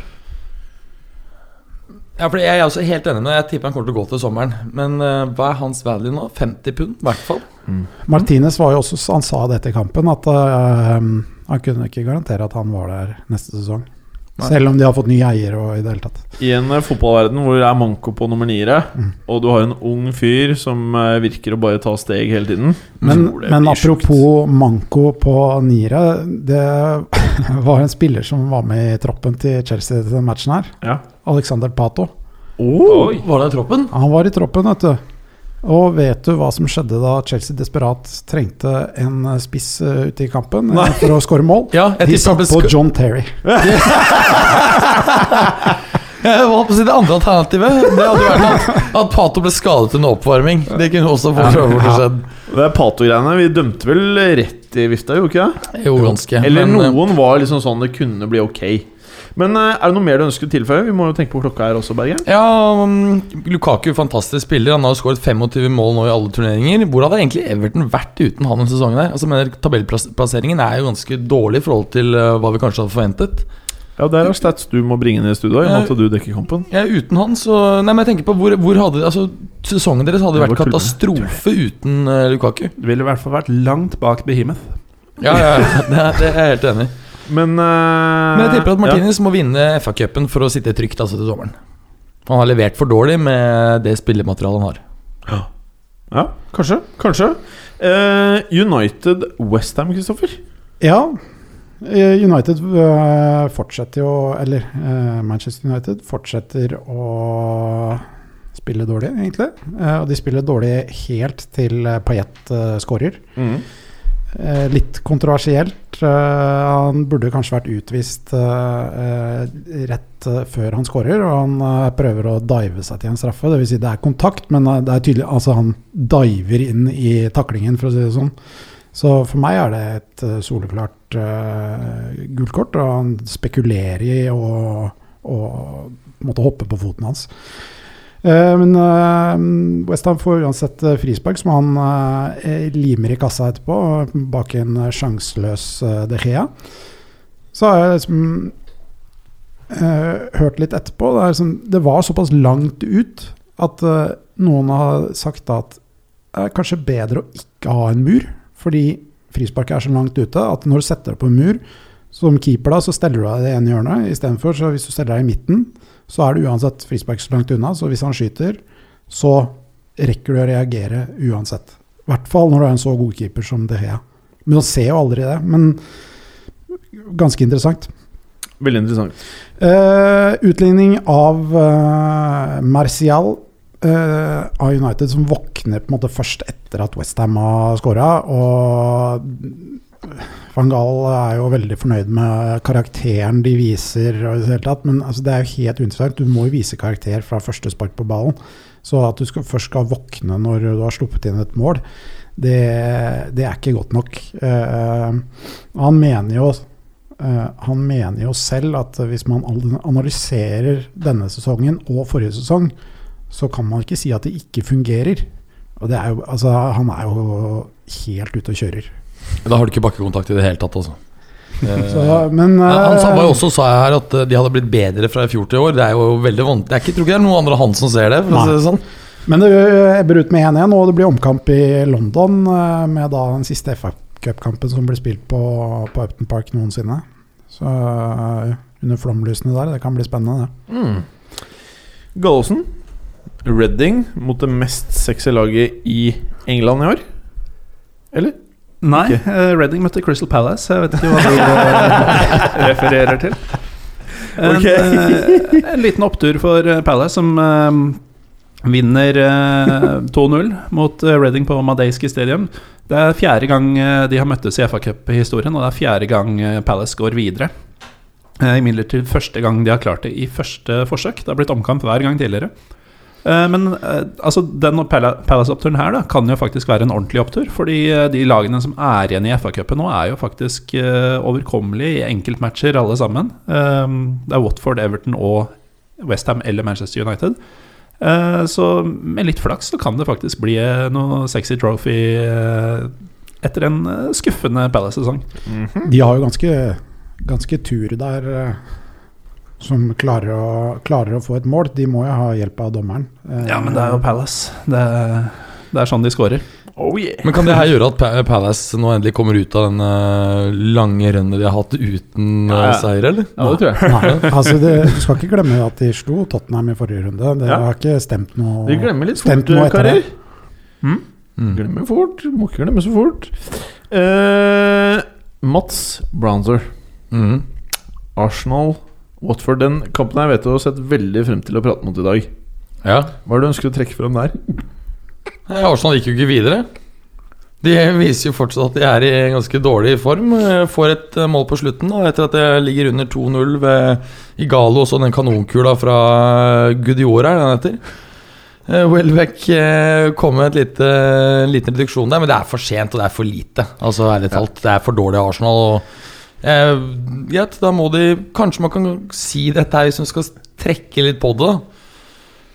Ja, for Jeg er også helt enig med deg. Jeg tipper han kommer til å gå til sommeren. Men uh, hva er hans value nå? 50 pund, i hvert fall. Martinez var jo også, han sa det etter kampen, at uh, han kunne ikke garantere at han var der neste sesong. Nei. Selv om de har fått ny eier og i det hele tatt. I en eh, fotballverden hvor det er manko på nummer niere, Mm. og du har en ung fyr som virker å bare ta steg hele tiden Men, men apropos manko på niere, det var en spiller som var med i troppen til Chelsea til den matchen her. Ja. Alexander Pato. Oh. Var det i troppen? Han var i troppen, vet du. Og vet du hva som skjedde da Chelsea desperat trengte en spiss eh, ute i kampen Nei. for å skåre mål? Ja, De satt på John Terry. Jeg holdt på å si det andre alternativet. Det hadde vært at, at Pato ble skadet under oppvarming. Det kunne også fort Ja. fort skjedd. Det er Pato-greiene. Vi dømte vel rett i vifta, gjorde ikke det? Jo, ganske. Eller Men, eh, noen var liksom sånn det kunne bli ok. Men eh, er det noe mer du ønsker å tilføye? Vi må jo tenke på klokka her også, Berge. Ja, um, Lukaku, fantastisk spiller. Han har jo skåret 25 mål nå i alle turneringer. Hvor hadde egentlig Everton vært uten han denne sesongen? her? Altså, mener Tabellplasseringen er jo ganske dårlig i forhold til uh, hva vi kanskje hadde forventet. Ja, Der er stats du må bringe ned i studio, med at du dekker kampen. Ja, uten han, så Nei, men jeg tenker på hvor, hvor hadde Altså, Sesongen deres hadde vært katastrofe uten uh, Lukaku. Det ville i hvert fall vært langt bak Behemoth. Ja, ja, ja, det, er- det er jeg helt enig i. Men, uh, Men jeg tipper at Martinez må vinne FA-cupen for å sitte trygt altså, til sommeren. Han har levert for dårlig med det spillematerialet han har. Ja, ja kanskje. Kanskje. Uh, United Westham, Kristoffer. Ja, eh, United eh, fortsetter jo Eller eh, Manchester United fortsetter å spille dårlig, egentlig. Eh, Og de spiller dårlig helt til eh, Payet eh, skårer. Mm. Litt kontroversielt. Eh, Han burde kanskje vært utvist eh, eh, rett eh, før han skårer, og han eh, prøver å dive seg til en straffe. Dvs. Si det er kontakt, men eh, det er tydelig Altså, han diver inn i taklingen, for å si det sånn. Så for meg er det et eh, soleklart uh, gult og han spekulerer i å å måtte hoppe på foten hans. Uh, men uh, Westham får uansett frispark, som han uh, limer i kassa etterpå, bak en sjanseløs uh, De Gea. Så har jeg liksom hørt litt etterpå. Det, liksom, det var såpass langt ut at noen har sagt at det er kanskje bedre å ikke ha en mur, fordi frisparket er så langt ute at når du setter deg på en mur, som keeper da, så steller du deg i det ene hjørnet istedenfor. Så hvis du steller deg i midten, så er det uansett frispark så langt unna. Så hvis han skyter, så rekker du å reagere uansett. I hvert fall når du er en så god keeper som De Hea. Men han ser jo aldri det. Men ganske interessant. Veldig interessant. Uh, utligning av uh, Martial av United, som våkner på en måte først etter at Westham har skåra. Og van Gaal er jo veldig fornøyd med karakteren de viser. Og det, hele tatt, men altså, det er jo helt uinteressant. Du må jo vise karakter fra første spark på ballen. Så at du skal, først skal våkne når du har sluppet inn et mål, det, det er ikke godt nok. Uh, han mener jo eh, han mener jo selv at hvis man analyserer denne sesongen og forrige sesong, så kan man ikke si at det ikke fungerer. Og det er jo, altså, han er jo helt ute og kjører. Da har du ikke bakkekontakt i det hele tatt, altså. Eh, Så, men uh, han sa eh, også sa her at eh, de hadde blitt bedre fra i fjor til i år. Det er jo veldig vondt. Jeg tror ikke det er noen andre han som ser det. Det sånn. Men det ebber ut med 1-1, og det blir omkamp i London eh, med da den siste FA Cup-kampen som blir spilt på, på Upton Park noensinne. Så eh, under flomlysene der, det kan bli spennende, det. Mm. Gallosen. Reading mot det mest sexy laget i England i år. Eller? Nei, okay. eh, Reading møtte Crystal Palace. Jeg vet ikke hva du eh, refererer til. En, okay. eh, en liten opptur for eh, Palace, som eh, vinner eh, 2-0 mot Redding Reading på Madeiski Stadium. Det er fjerde gang eh, de har møttes i FA Cup-historien, og det er fjerde gang eh, Palace går videre. Eh, Imidlertid første gang de har klart det i første forsøk. Det har blitt omkamp hver gang tidligere. Eh, Men eh, altså, den Palace-oppturen her da, kan jo faktisk være en ordentlig opptur. Fordi eh, de lagene som er igjen i FA-cupen nå, er jo faktisk overkommelige i enkeltmatcher, alle sammen. Det er Watford, Everton og Westham eller Manchester United. Så med litt flaks så kan det faktisk bli noe sexy trophy etter en skuffende Palace-sesong. De har jo ganske, ganske tur der som klarer å, klarer å få et mål. De må jo ha hjelp av dommeren. Eh, Ja, men det er jo Palace. Det er, det er sånn de scorer. Oh yeah. Men kan det her gjøre at Palace nå endelig kommer ut av den eh, lange rønnet de har hatt uten eh, Ja, ja. seier, eller? Ja, det tror jeg. Nei, altså det, du skal ikke glemme at de slo Tottenham i forrige runde. Det Ja. har ikke stemt noe Vi glemmer litt fort, karer. det. Mm. Glemmer fort. Må ikke glemme så fort. Uh, Mats Brownser. Mm. Arsenal, Watford. Den kampen her vet du har sett veldig frem til å prate mot i dag. Ja. Hva er det du ønsker å trekke frem der? Nei, Arsenal gikk jo ikke videre. De viser jo fortsatt at de er i ganske dårlig form. Eh, Får et eh, mål på slutten da, etter at det ligger under 2-0 ved Igalo. Også den kanonkula fra Gudiora, er den heter. Eh, Welbeck eh, kom med et lite, en liten reduksjon der, men det er for sent og det er for lite. Altså ærlig talt, Det er for dårlig av Arsenal. Og, eh, ja, da må de Kanskje man kan si dette her hvis man skal trekke litt på det.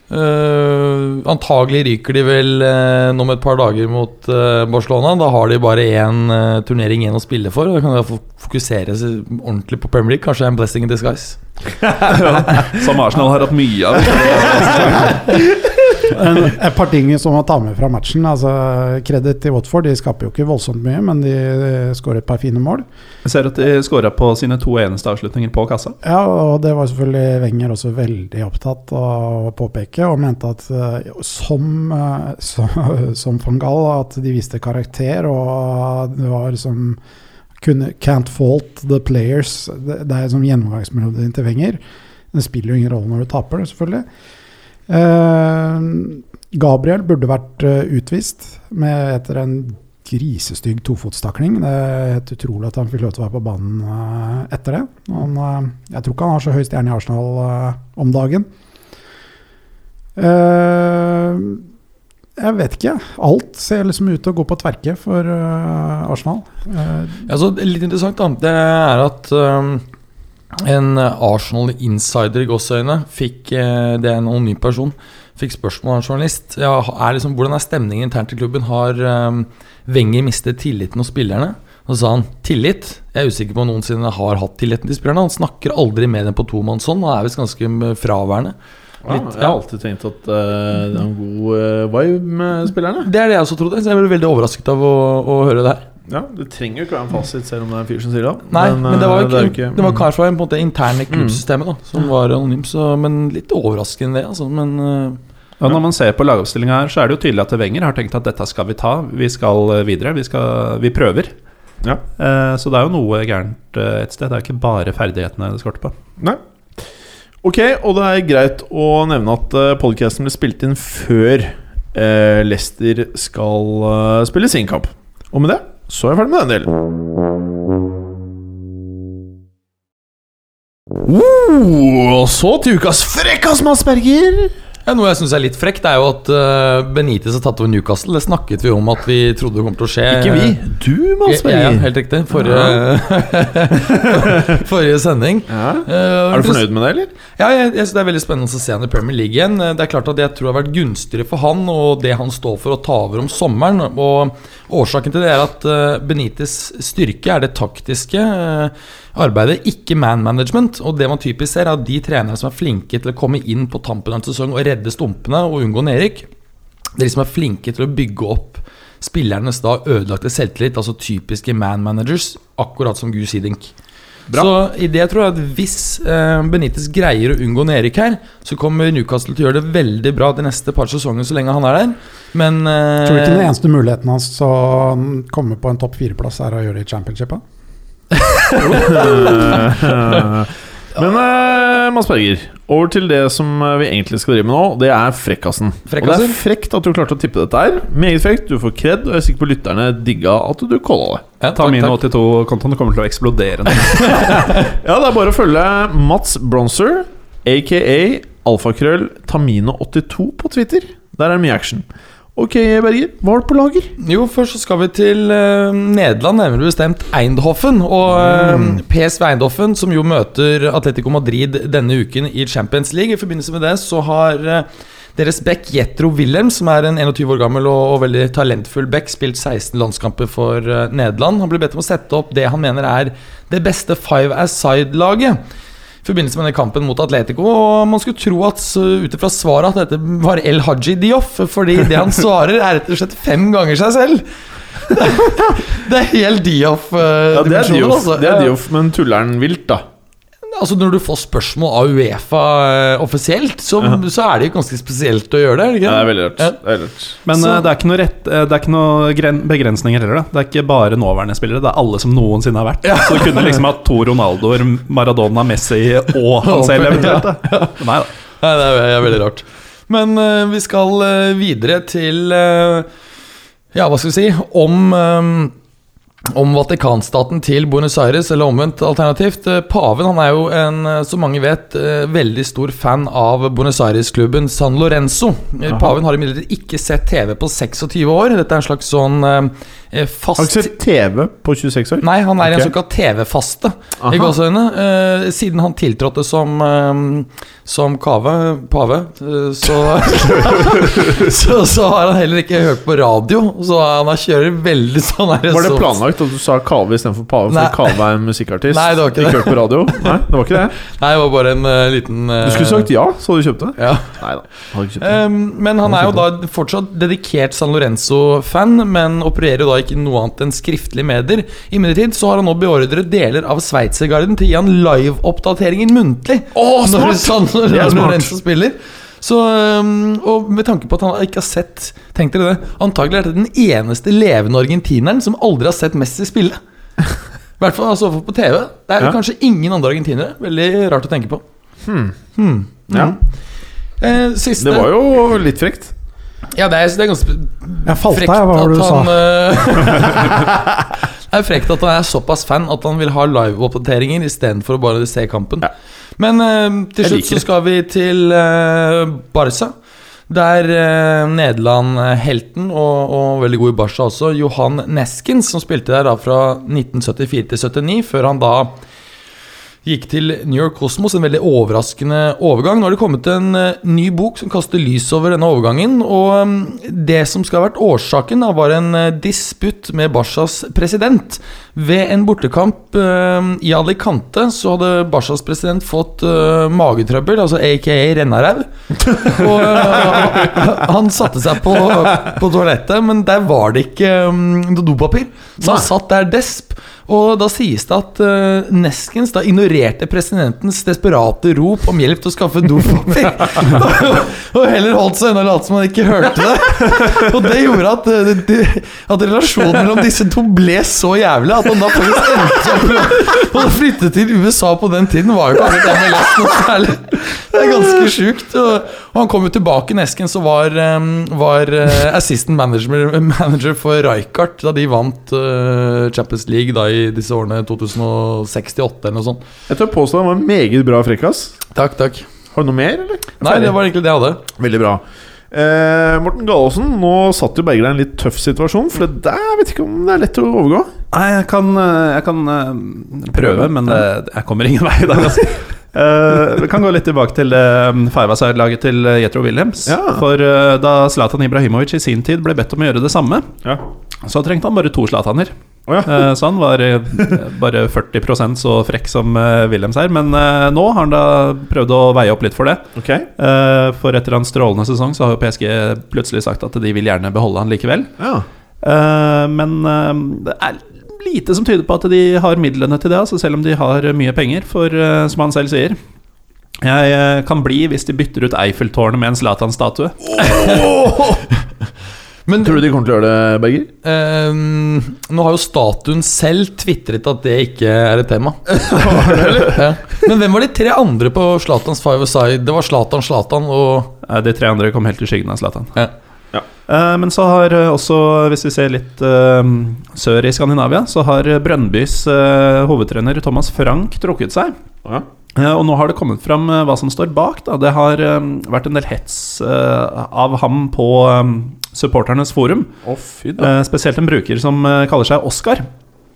Uh, antagelig ryker de vel uh, nå om et par dager mot uh, Barcelona. Da har de bare én uh, turnering igjen å spille for. Og da kan de fokusere seg ordentlig på Premier League. Kanskje en blessing in disguise. Som Arsenal har hatt mye av. En, et par ting som må ta med fra matchen. Altså, Kreditt til Watford. De skaper jo ikke voldsomt mye, men de eh, skårer et par fine mål. Jeg ser at de skårer på sine to eneste avslutninger på kassa. Ja, og det var selvfølgelig Wenger også veldig opptatt av å påpeke, og mente at eh, som, eh, som, som van Gaal, at de viste karakter, og det var liksom kunne, Can't fault the players. Det, det er som gjennomgangsmelodien til Wenger. Det spiller jo ingen rolle når du taper, selvfølgelig. Eh, Gabriel burde vært eh, utvist med, etter en grisestygg tofotstakling. Det er helt utrolig at han fikk lov til å være på banen eh, etter det. Han, jeg tror ikke han har så høy stjerne i Arsenal om dagen. Jeg vet ikke. Alt ser liksom ut til å gå på tverke for Arsenal. Ja, litt interessant, da. Det er at en Arsenal insider i gåseøyne fikk eh, Det er en anonym person. Fikk spørsmål av en journalist. Ja, er liksom, hvordan er stemningen internt i klubben? Har um, Wenger mistet tilliten hos spillerne? Og så sa han tillit. Jeg er usikker på om noensinne har hatt tilliten til spillerne. Han snakker aldri med dem på tomannshånd og er visst ganske fraværende. Ja, Litt, jeg har alltid tenkt at uh, det er en god uh, vibe med spillerne. Det er det jeg også trodde, så jeg ble veldig overrasket av å, å høre det her. Ja, Det trenger jo ikke være en fasit, selv om det er en fyr som sier det. Nei, men, det var eh, jo det ikke, det var kanskje på en måte interne klubbsystemet da, som var anonym, så, men litt overraskende det, altså. Men øh, Ja, når man ser på lagoppstillinga her, så er det jo tydelig at Wenger har tenkt at dette skal vi ta. Vi skal eh, videre. Vi, skal, vi prøver. Ja. Eh, så det er jo noe gærent eh, et sted. Det er ikke bare ferdighetene det skorter på. Nei. Ok, og det er greit å nevne at uh, podcasten ble spilt inn før eh, Leicester skal eh, spille sin kamp. Og med det så er jeg ferdig med den delen. Uh, og så til ukas frekkas, Mads Berger. Ja, noe jeg syns er litt frekt, er jo at uh, Benitez har tatt over Newcastle. Det snakket vi om at vi trodde det kom til å skje. Ikke vi, du, Mads Ja, ja, helt riktig. Forrige, forrige sending. Ja. Uh, Er du fornøyd med det, eller? Ja, jeg, jeg synes Det er veldig spennende å se han i Premier League igjen. Det er klart at Jeg tror det har vært gunstigere for han og det han står for å ta over om sommeren. Og Årsaken til det er at Benitez' styrke er det taktiske arbeidet, ikke man management. Og det man typisk ser, er at de trenere som er flinke til å komme inn på tampen av en sesong og redde stumpene og unngå nedrykk, det er de som er flinke til å bygge opp spillernes da ødelagte selvtillit, altså typiske man managers, akkurat som Gus Hiddink. Bra. Så i det tror jeg at hvis eh, Benitez greier å unngå nedrykk her, så kommer Newcastle til å gjøre det veldig bra de neste par sesongene så lenge han er der. Men eh, Tror du ikke den eneste muligheten hans å komme på en topp fire-plass er å gjøre det i championshipet? Men eh, Mads Berger, over til det som eh, vi egentlig skal drive med nå. Det er frekkasen. Og det er frekt at du klarte å tippe dette her. Meget frekt. Du får kred, og jeg er sikker på lytterne digga at du calla det. ja, takk, takk. Tamino82-kontoen kommer til å eksplodere. nå. Ja, det er bare å følge Mats Bronzer, aka alfakrøll Tamino82 på Twitter. Der er det mye action. Ok, Berger, hva har du på lager? Jo, først så skal vi til uh, Nederland, nærmere bestemt Eindhoven. Og uh, PSV Eindhoven, som jo møter Atletico Madrid denne uken i Champions League. I forbindelse med det så har uh, deres back Jetro Wilhelm, som er en 21 år gammel og, og veldig talentfull back, spilt 16 landskamper for eh, Nederland. Han ble bedt om å sette opp det han mener er det beste five aside-laget. I forbindelse med den kampen mot Atletico. Og man skulle tro at ut ifra svaret at dette var El Haji Dioff, fordi det han svarer, er rett og slett fem ganger seg selv. Det er helt Dioff. eh, Ja, det er Dioff, altså. det er Dioff men tulleren vilt, da? Altså Når du får spørsmål av Uefa eh, offisielt, så, så er det jo ganske spesielt å gjøre det. Ikke? Ja, det er veldig rart. Ja. Det er veldig rart. Men Så- eh, det er ikke noe, rett, eh, det er ikke noe begrensninger heller. Da. Det er ikke bare nåværende spillere, det er alle som noensinne har vært. Så du kunne liksom hatt to Ronaldoer, Maradona, Messi og han selv eventuelt. Da. Nei da. Nei, det er, veldig rart. Men uh, vi skal uh, videre til uh, Ja, hva skal vi si Om om Vatikanstaten til Buenos Aires, eller omvendt alternativt. Eh, Paven han er jo en, eh, som mange vet, eh, veldig stor fan av Buenos Aires-klubben San Lorenzo. Aha. Paven har imidlertid ikke sett TV på 26 år. Dette er en slags sånn eh, eh, Har du ikke sett TV på 26 år? Nei, han er okay. en såkalt TV-faste. I gåsøgne Eh, siden han tiltrådte som eh, Som kave, pave, eh, så, så Så har han heller ikke hørt på radio. Så han har kjører veldig sånn her Var det planlagt at du sa Kave istedenfor Pave? Fordi Kave er en musikkartist? Nei, det var ikke det. hørt på radio? Nei, det var ikke det? Nei, det var bare en uh, liten uh... Du skulle sagt ja, så hadde du kjøpt det? ja. Nei da. Hadde ikke kjøpt det. Um, men han er jo da fortsatt dedikert San Lorenzo-fan, men opererer jo da ikke noe annet enn skriftlige medier. Imidlertid så har han nå beordret deler av Sveitsergarden til å gi han live-oppdateringer muntlig. Oh, når smart! Når, smart. Lorenzo spiller. Så, um, og med tanke på at han ikke har sett Tenk dere det Antagelig er det den eneste levende argentineren som aldri har sett Messi spille. I hvert fall altså, på TV. Det er Ja. kanskje ingen andre argentinere. Veldig rart å tenke på. Hmm. Hmm. Ja. Eh, siste Det var jo litt frekt. Ja, det er, det er ganske Jeg falt frekt av, hva var det du sa? eh, Det er frekt at han er såpass fan at han vil ha liveoppdateringer istedenfor å bare se kampen. Ja. Men uh, til slutt så skal vi til uh, Barca. Der uh, Nederland-helten, og, og veldig god i Barca også, Johan Neskins, som spilte der da fra 1974 til 79, før han da gikk til New York Cosmos. En veldig overraskende overgang. Nå har det kommet en eh, ny bok som kaster lys over denne overgangen. Og mm, det som skal ha vært årsaken, da, var en eh, disputt med Barcas president. Ved en bortekamp eh, i Alicante så hadde Barcas president fått magetrøbbel, altså aka rennaræv. Og han satte seg på, på toalettet, men der var det ikke mm, dopapir. Så han satt der desp. Og da sies det at uh, Neskens da ignorerte presidentens desperate rop om hjelp til å skaffe dopapir. og heller holdt seg unna og lot som han ikke hørte det. og det gjorde at, det- at relasjonen mellom disse to ble så jævlig at han da faktisk endte opp med å flytte til USA på den tiden. Var jo ikke MLS noe særlig. Det er ganske sjukt. Og, og han kom jo tilbake, Neskens, og var, um, var assistant manager, manager for Rijkaard da de vant uh, Champions League da i disse årene 2068 eller noe sånt. Jeg tør påstå han var meget bra frekkas. Takk, takk. Har du noe mer, eller? Nei, det var egentlig det jeg hadde. Veldig bra. Eh, Morten Galaasen, nå satt jo Berger deg i en litt tøff situasjon, for det der vet ikke om det er lett å overgå. Nei, jeg kan, eh, jeg kan eh, prøve, men det, jeg kommer ingen vei i dag. Altså. Eh, vi kan gå litt tilbake til uh, Five-a-side-laget til eh, Jetro Williams. Ja. For uh, da Zlatan Ibrahimovic i sin tid ble bedt om å gjøre det samme, Ja. så trengte han bare to Zlataner. Å ja. Eh, så han var eh, bare 40% så frekk som eh, Williams er. Men nå har han da prøvd å veie opp litt for det. Ok. Eh, for etter en strålende sesong så har jo PSG plutselig sagt at de vil gjerne beholde han likevel. Ja. Men det er lite som tyder på at de har midlene til det, altså selv om de har mye penger. For som han selv sier Jeg kan bli hvis de bytter ut Eiffeltårnet med en Zlatan-statue. Men Tror du de kommer til å gjøre det, Berger? Eh, nå har jo statuen selv tvitret at det ikke er et tema. ja. Men hvem var de tre andre på Zlatans Five Aside? Det var Zlatan, Zlatan og Eh, De tre andre kom helt i skyggen av Zlatan. Ja. Ja. Eh, Men så har eh, også, hvis vi ser litt eh, sør i Skandinavia, så har Brønnbys eh, hovedtrener Thomas Frank trukket seg. Ja. Eh, Og nå har det kommet fram eh, hva som står bak. Da. Det har eh, vært en del hets eh, av ham på eh, supporternes forum. Oh. Eh, spesielt en bruker som eh, kaller seg Oskar.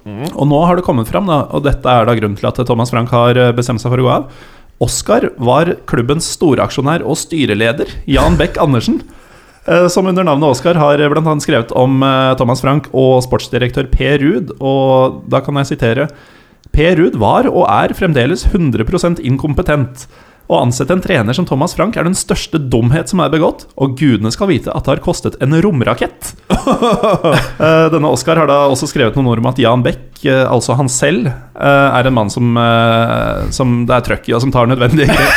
Og nå har det kommet fram, da, og dette er da grunnen til at Thomas Frank har eh, bestemt seg for å gå av. Oskar var klubbens storaksjonær og styreleder, Jan Beck Andersen. eh, Som under navnet Oskar har bl.a. skrevet om eh, Thomas Frank og sportsdirektør Per Ruud. Og da kan jeg sitere Per Ruud var og er fremdeles 100% inkompetent. Å ansette en trener som Thomas Frank er den største dumhet som er begått, og gudene skal vite at det har kostet en romrakett. Eh, Denne Oscar har da også skrevet noen ord om at Jan Beck, eh, altså han selv, eh, er en mann som, som det er trøkk i, og som tar nødvendige grep.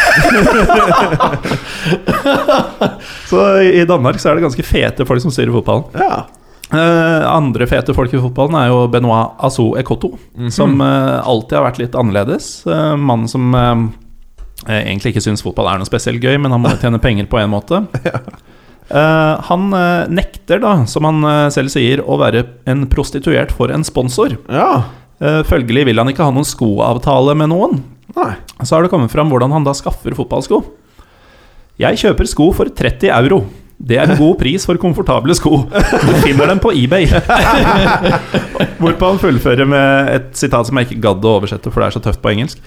så i Danmark så er det ganske fete folk som styrer fotballen. Ja. Uh, andre fete folk i fotballen er jo Benoit Asou Ekoto, som uh, alltid har vært litt annerledes. Uh, Mannen som egentlig ikke syns fotball er noe spesielt gøy, men han må tjene penger på en måte. Uh, han uh, nekter, da, som han uh, selv sier, å være en prostituert for en sponsor. ja. Følgelig vil han ikke ha noen skoavtale med noen. Nei. Så har det kommet fram hvordan han da skaffer fotballsko. Jeg kjøper sko for 30 euro. Det er en god pris for komfortable sko. Du finner dem på eBay. Hvorpå han fullfører med et sitat som jeg ikke gadd å oversette, for det er så tøft på engelsk.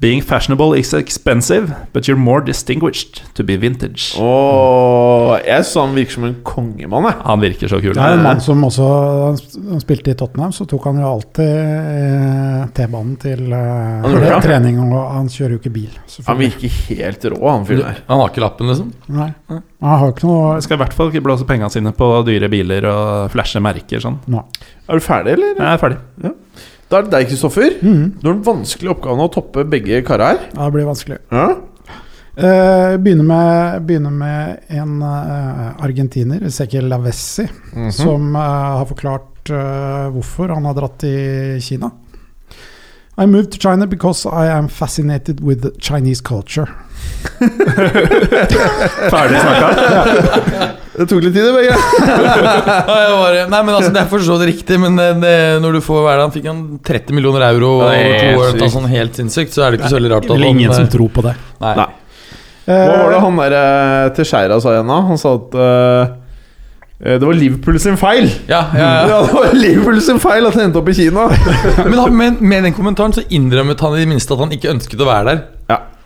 Being fashionable is expensive, but you're more distinguished to be vintage. Oh, jeg så han virker som en kongemann, jeg. Han virker så kul. Det er en mann som også han spilte i Tottenham, så tok han jo alltid eh, T-banen til eh, Han det, trening, og han kjører jo ikke bil. Han virker helt rå, han fyren der. Han har ikke lappen, liksom? Nei. Han har ikke noe Jeg skal i hvert fall ikke blåse pengene sine på dyre biler og flashe merker sånn. Nei. Er du ferdig, eller? Jeg er ferdig. Da er det deg, Kristoffer. Mhm. Du har den vanskelige oppgaven å toppe begge kara her. Ja, det blir vanskelig. Ja. Uh, begynner, med, begynner med en uh, argentiner, Ezequiel Lavessi, Mhm. som uh, har forklart uh, hvorfor han har dratt til Kina. I moved to China because I am fascinated with Chinese culture. Ferdig snakka. Det tok litt tid, det, begge. Bare, nei, men altså Det er for så vidt riktig, men det, det, når du får hva er fikk han 30 millioner euro er over to år. sykt. Sånn helt sinnssykt, så er det ikke så veldig rart Det at er ingen som tror på det. Nei. Nei. Hva var det han der eh, til Skeira sa igjen, da? Han sa at eh, eh, det var Liverpool sin feil. Ja, ja, ja. Ja, det var Liverpool sin feil at han endte opp i Kina. Men han, med, med den kommentaren så innrømmet han i det minste at han ikke ønsket å være der.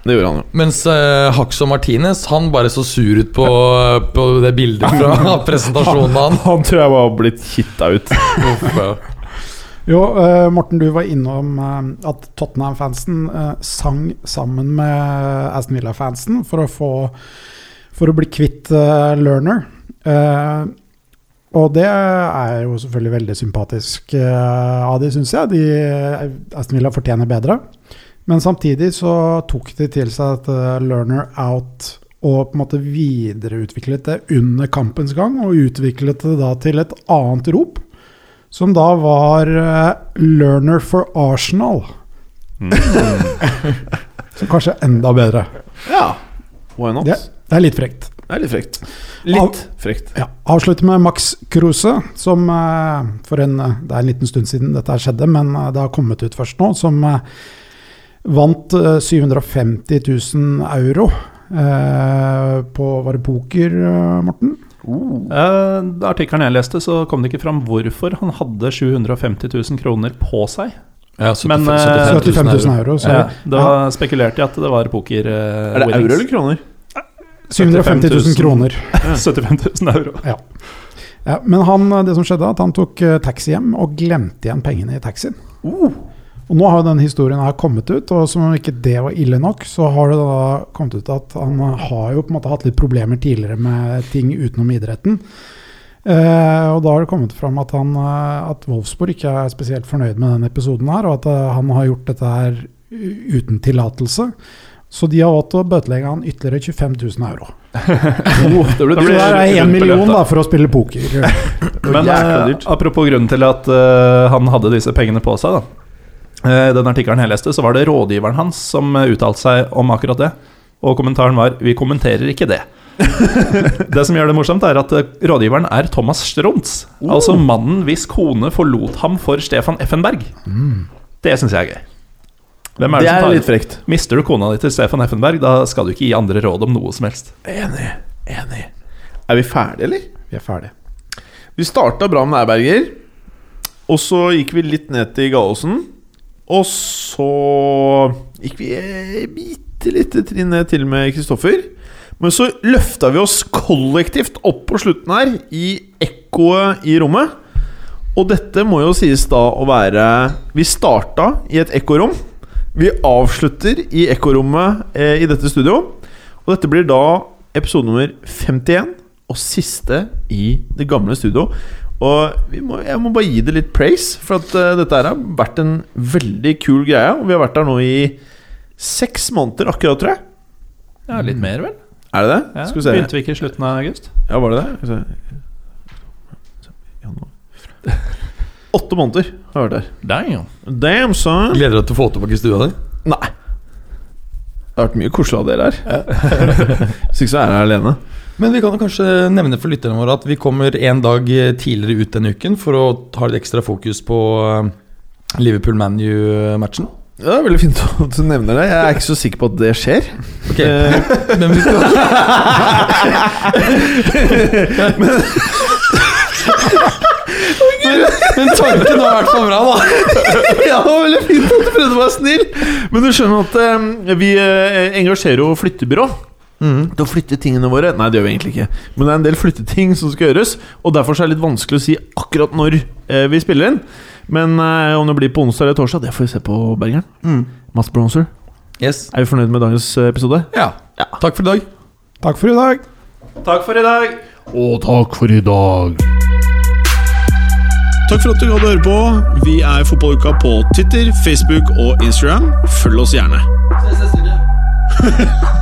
Ja, det gjorde han jo. Mens uh, Haxo Martinez Han bare så sur ut på, på det bildet fra presentasjonen han. Han tror jeg var blitt kitta ut. Jo, uh, Morten, du var innom uh, at Tottenham-fansen uh, sang sammen med Aston Villa-fansen for å få For å bli kvitt uh, Learner. Uh, og det er jo selvfølgelig veldig sympatisk av de, syns jeg. De, Aston Villa fortjener bedre. Men samtidig så tok de til seg et eh, learner out og på en måte videreutviklet det under kampens gang, og utviklet det da til et annet rop. Som da var eh, 'Learner for Arsenal'. Som kanskje er enda bedre. Ja, why not? Det, det er litt frekt. Det er litt frekt. Litt frekt. Ja, Avslutter med Max Kruse, som eh, for en Det er en liten stund siden dette skjedde, men det har kommet ut først nå. Som vant eh, 750 000 euro eh, på Var det poker, Morten? Morten? Eh, artikkelen jeg leste, så kom det ikke fram hvorfor han hadde 750 000 kroner på seg. Ja, 75, Men, eh, 75 000 euro. euro Ja, da ja. spekulerte jeg at det var poker eh, Er det winnings. euro eller kroner? 750 000 kroner. 75 000 euro. Ja, men han, det som skjedde, at han tok eh, taxi hjem og glemte igjen pengene i taxien. Og nå har jo denne historien her kommet ut, og som om ikke det var ille nok, så har det da kommet ut at han har jo på en måte hatt litt problemer tidligere med ting utenom idretten. Eh, og da har det kommet fram at, han, eh, at Wolfsburg ikke er spesielt fornøyd med denne episoden her, og at eh, han har gjort dette her uten tillatelse. Så de har valgt å bøtelegge han ytterligere 25 000 euro. Oh, det blir det er én million da. for å spille poker. Men eh, apropos grunnen til at uh, han hadde disse pengene på seg, da. Eh, den artikkelen jeg leste, så var det rådgiveren hans som eh, uttalte seg om akkurat det. Og kommentaren var 'Vi kommenterer ikke det'. det som gjør det morsomt, er at eh, rådgiveren er Thomas Strunz. Altså mannen hvis kone forlot ham for Stefan Effenberg. Det syns jeg er gøy. Hvem er Det det, er litt frekt. Mister du kona di til Stefan Effenberg, da skal du ikke gi andre råd om noe som helst. Enig. Enig. Er vi ferdige, eller? Vi er ferdige. Vi starta bra med Nærberger. Og så gikk vi litt ned til Gallosen. Og så gikk vi et bitte lite trinn ned til med Kristoffer. Men så løfta vi oss kollektivt opp på slutten her, i ekkoet i rommet. Og dette må jo sies da å være Vi starta i et ekkorom. Vi avslutter i ekkorommet eh, i dette studio. Og dette blir da episode nummer 51 og siste i det gamle studio. Og vi må, jeg må bare gi det litt praise, for at uh, dette her har vært en veldig kul greie. Og vi har vært der nå i seks måneder akkurat, tror jeg. Ja, litt mer, vel? Er det det? Ja, Skal vi se. Begynte vi ikke i slutten av august? Ja, var det det? Skal vi se. Åtte måneder har jeg vært der. Damn. Damn, son! Gleder deg til å få tilbake stua di? Nei. Det har vært mye koselig av dere her. Hvis ikke så er jeg her alene. Men vi kan kanskje nevne for lytterne våre at vi kommer en dag tidligere ut denne uken for å ha litt ekstra fokus på eh, Liverpool-ManU-matchen. Ja, det er veldig fint at du nevner det. Jeg er ikke så sikker på at det skjer. Ok, Eh, Men vi men... men tanken var i hvert fall bra, da. ja, det var veldig fint at du prøvde å være snill. Men du skjønner at eh, vi eh, engasjerer jo flyttebyrå. Til å flytte tingene våre. Nei, det gjør vi egentlig ikke. Men det er en del flytteting som skal gjøres. Og derfor så er det litt vanskelig å si akkurat når eh, vi spiller inn. Men eh, om det blir på onsdag eller torsdag, det får vi se på Bergeren. Mads Bronzer. Yes. Er vi fornøyd med dagens eh, episode? Ja. Takk for i dag. Takk for i dag. Takk for i dag. Og takk for i dag. Takk for at du gadd å høre på. Vi er Fotballuka på Twitter, Facebook og Instagram. Følg oss gjerne.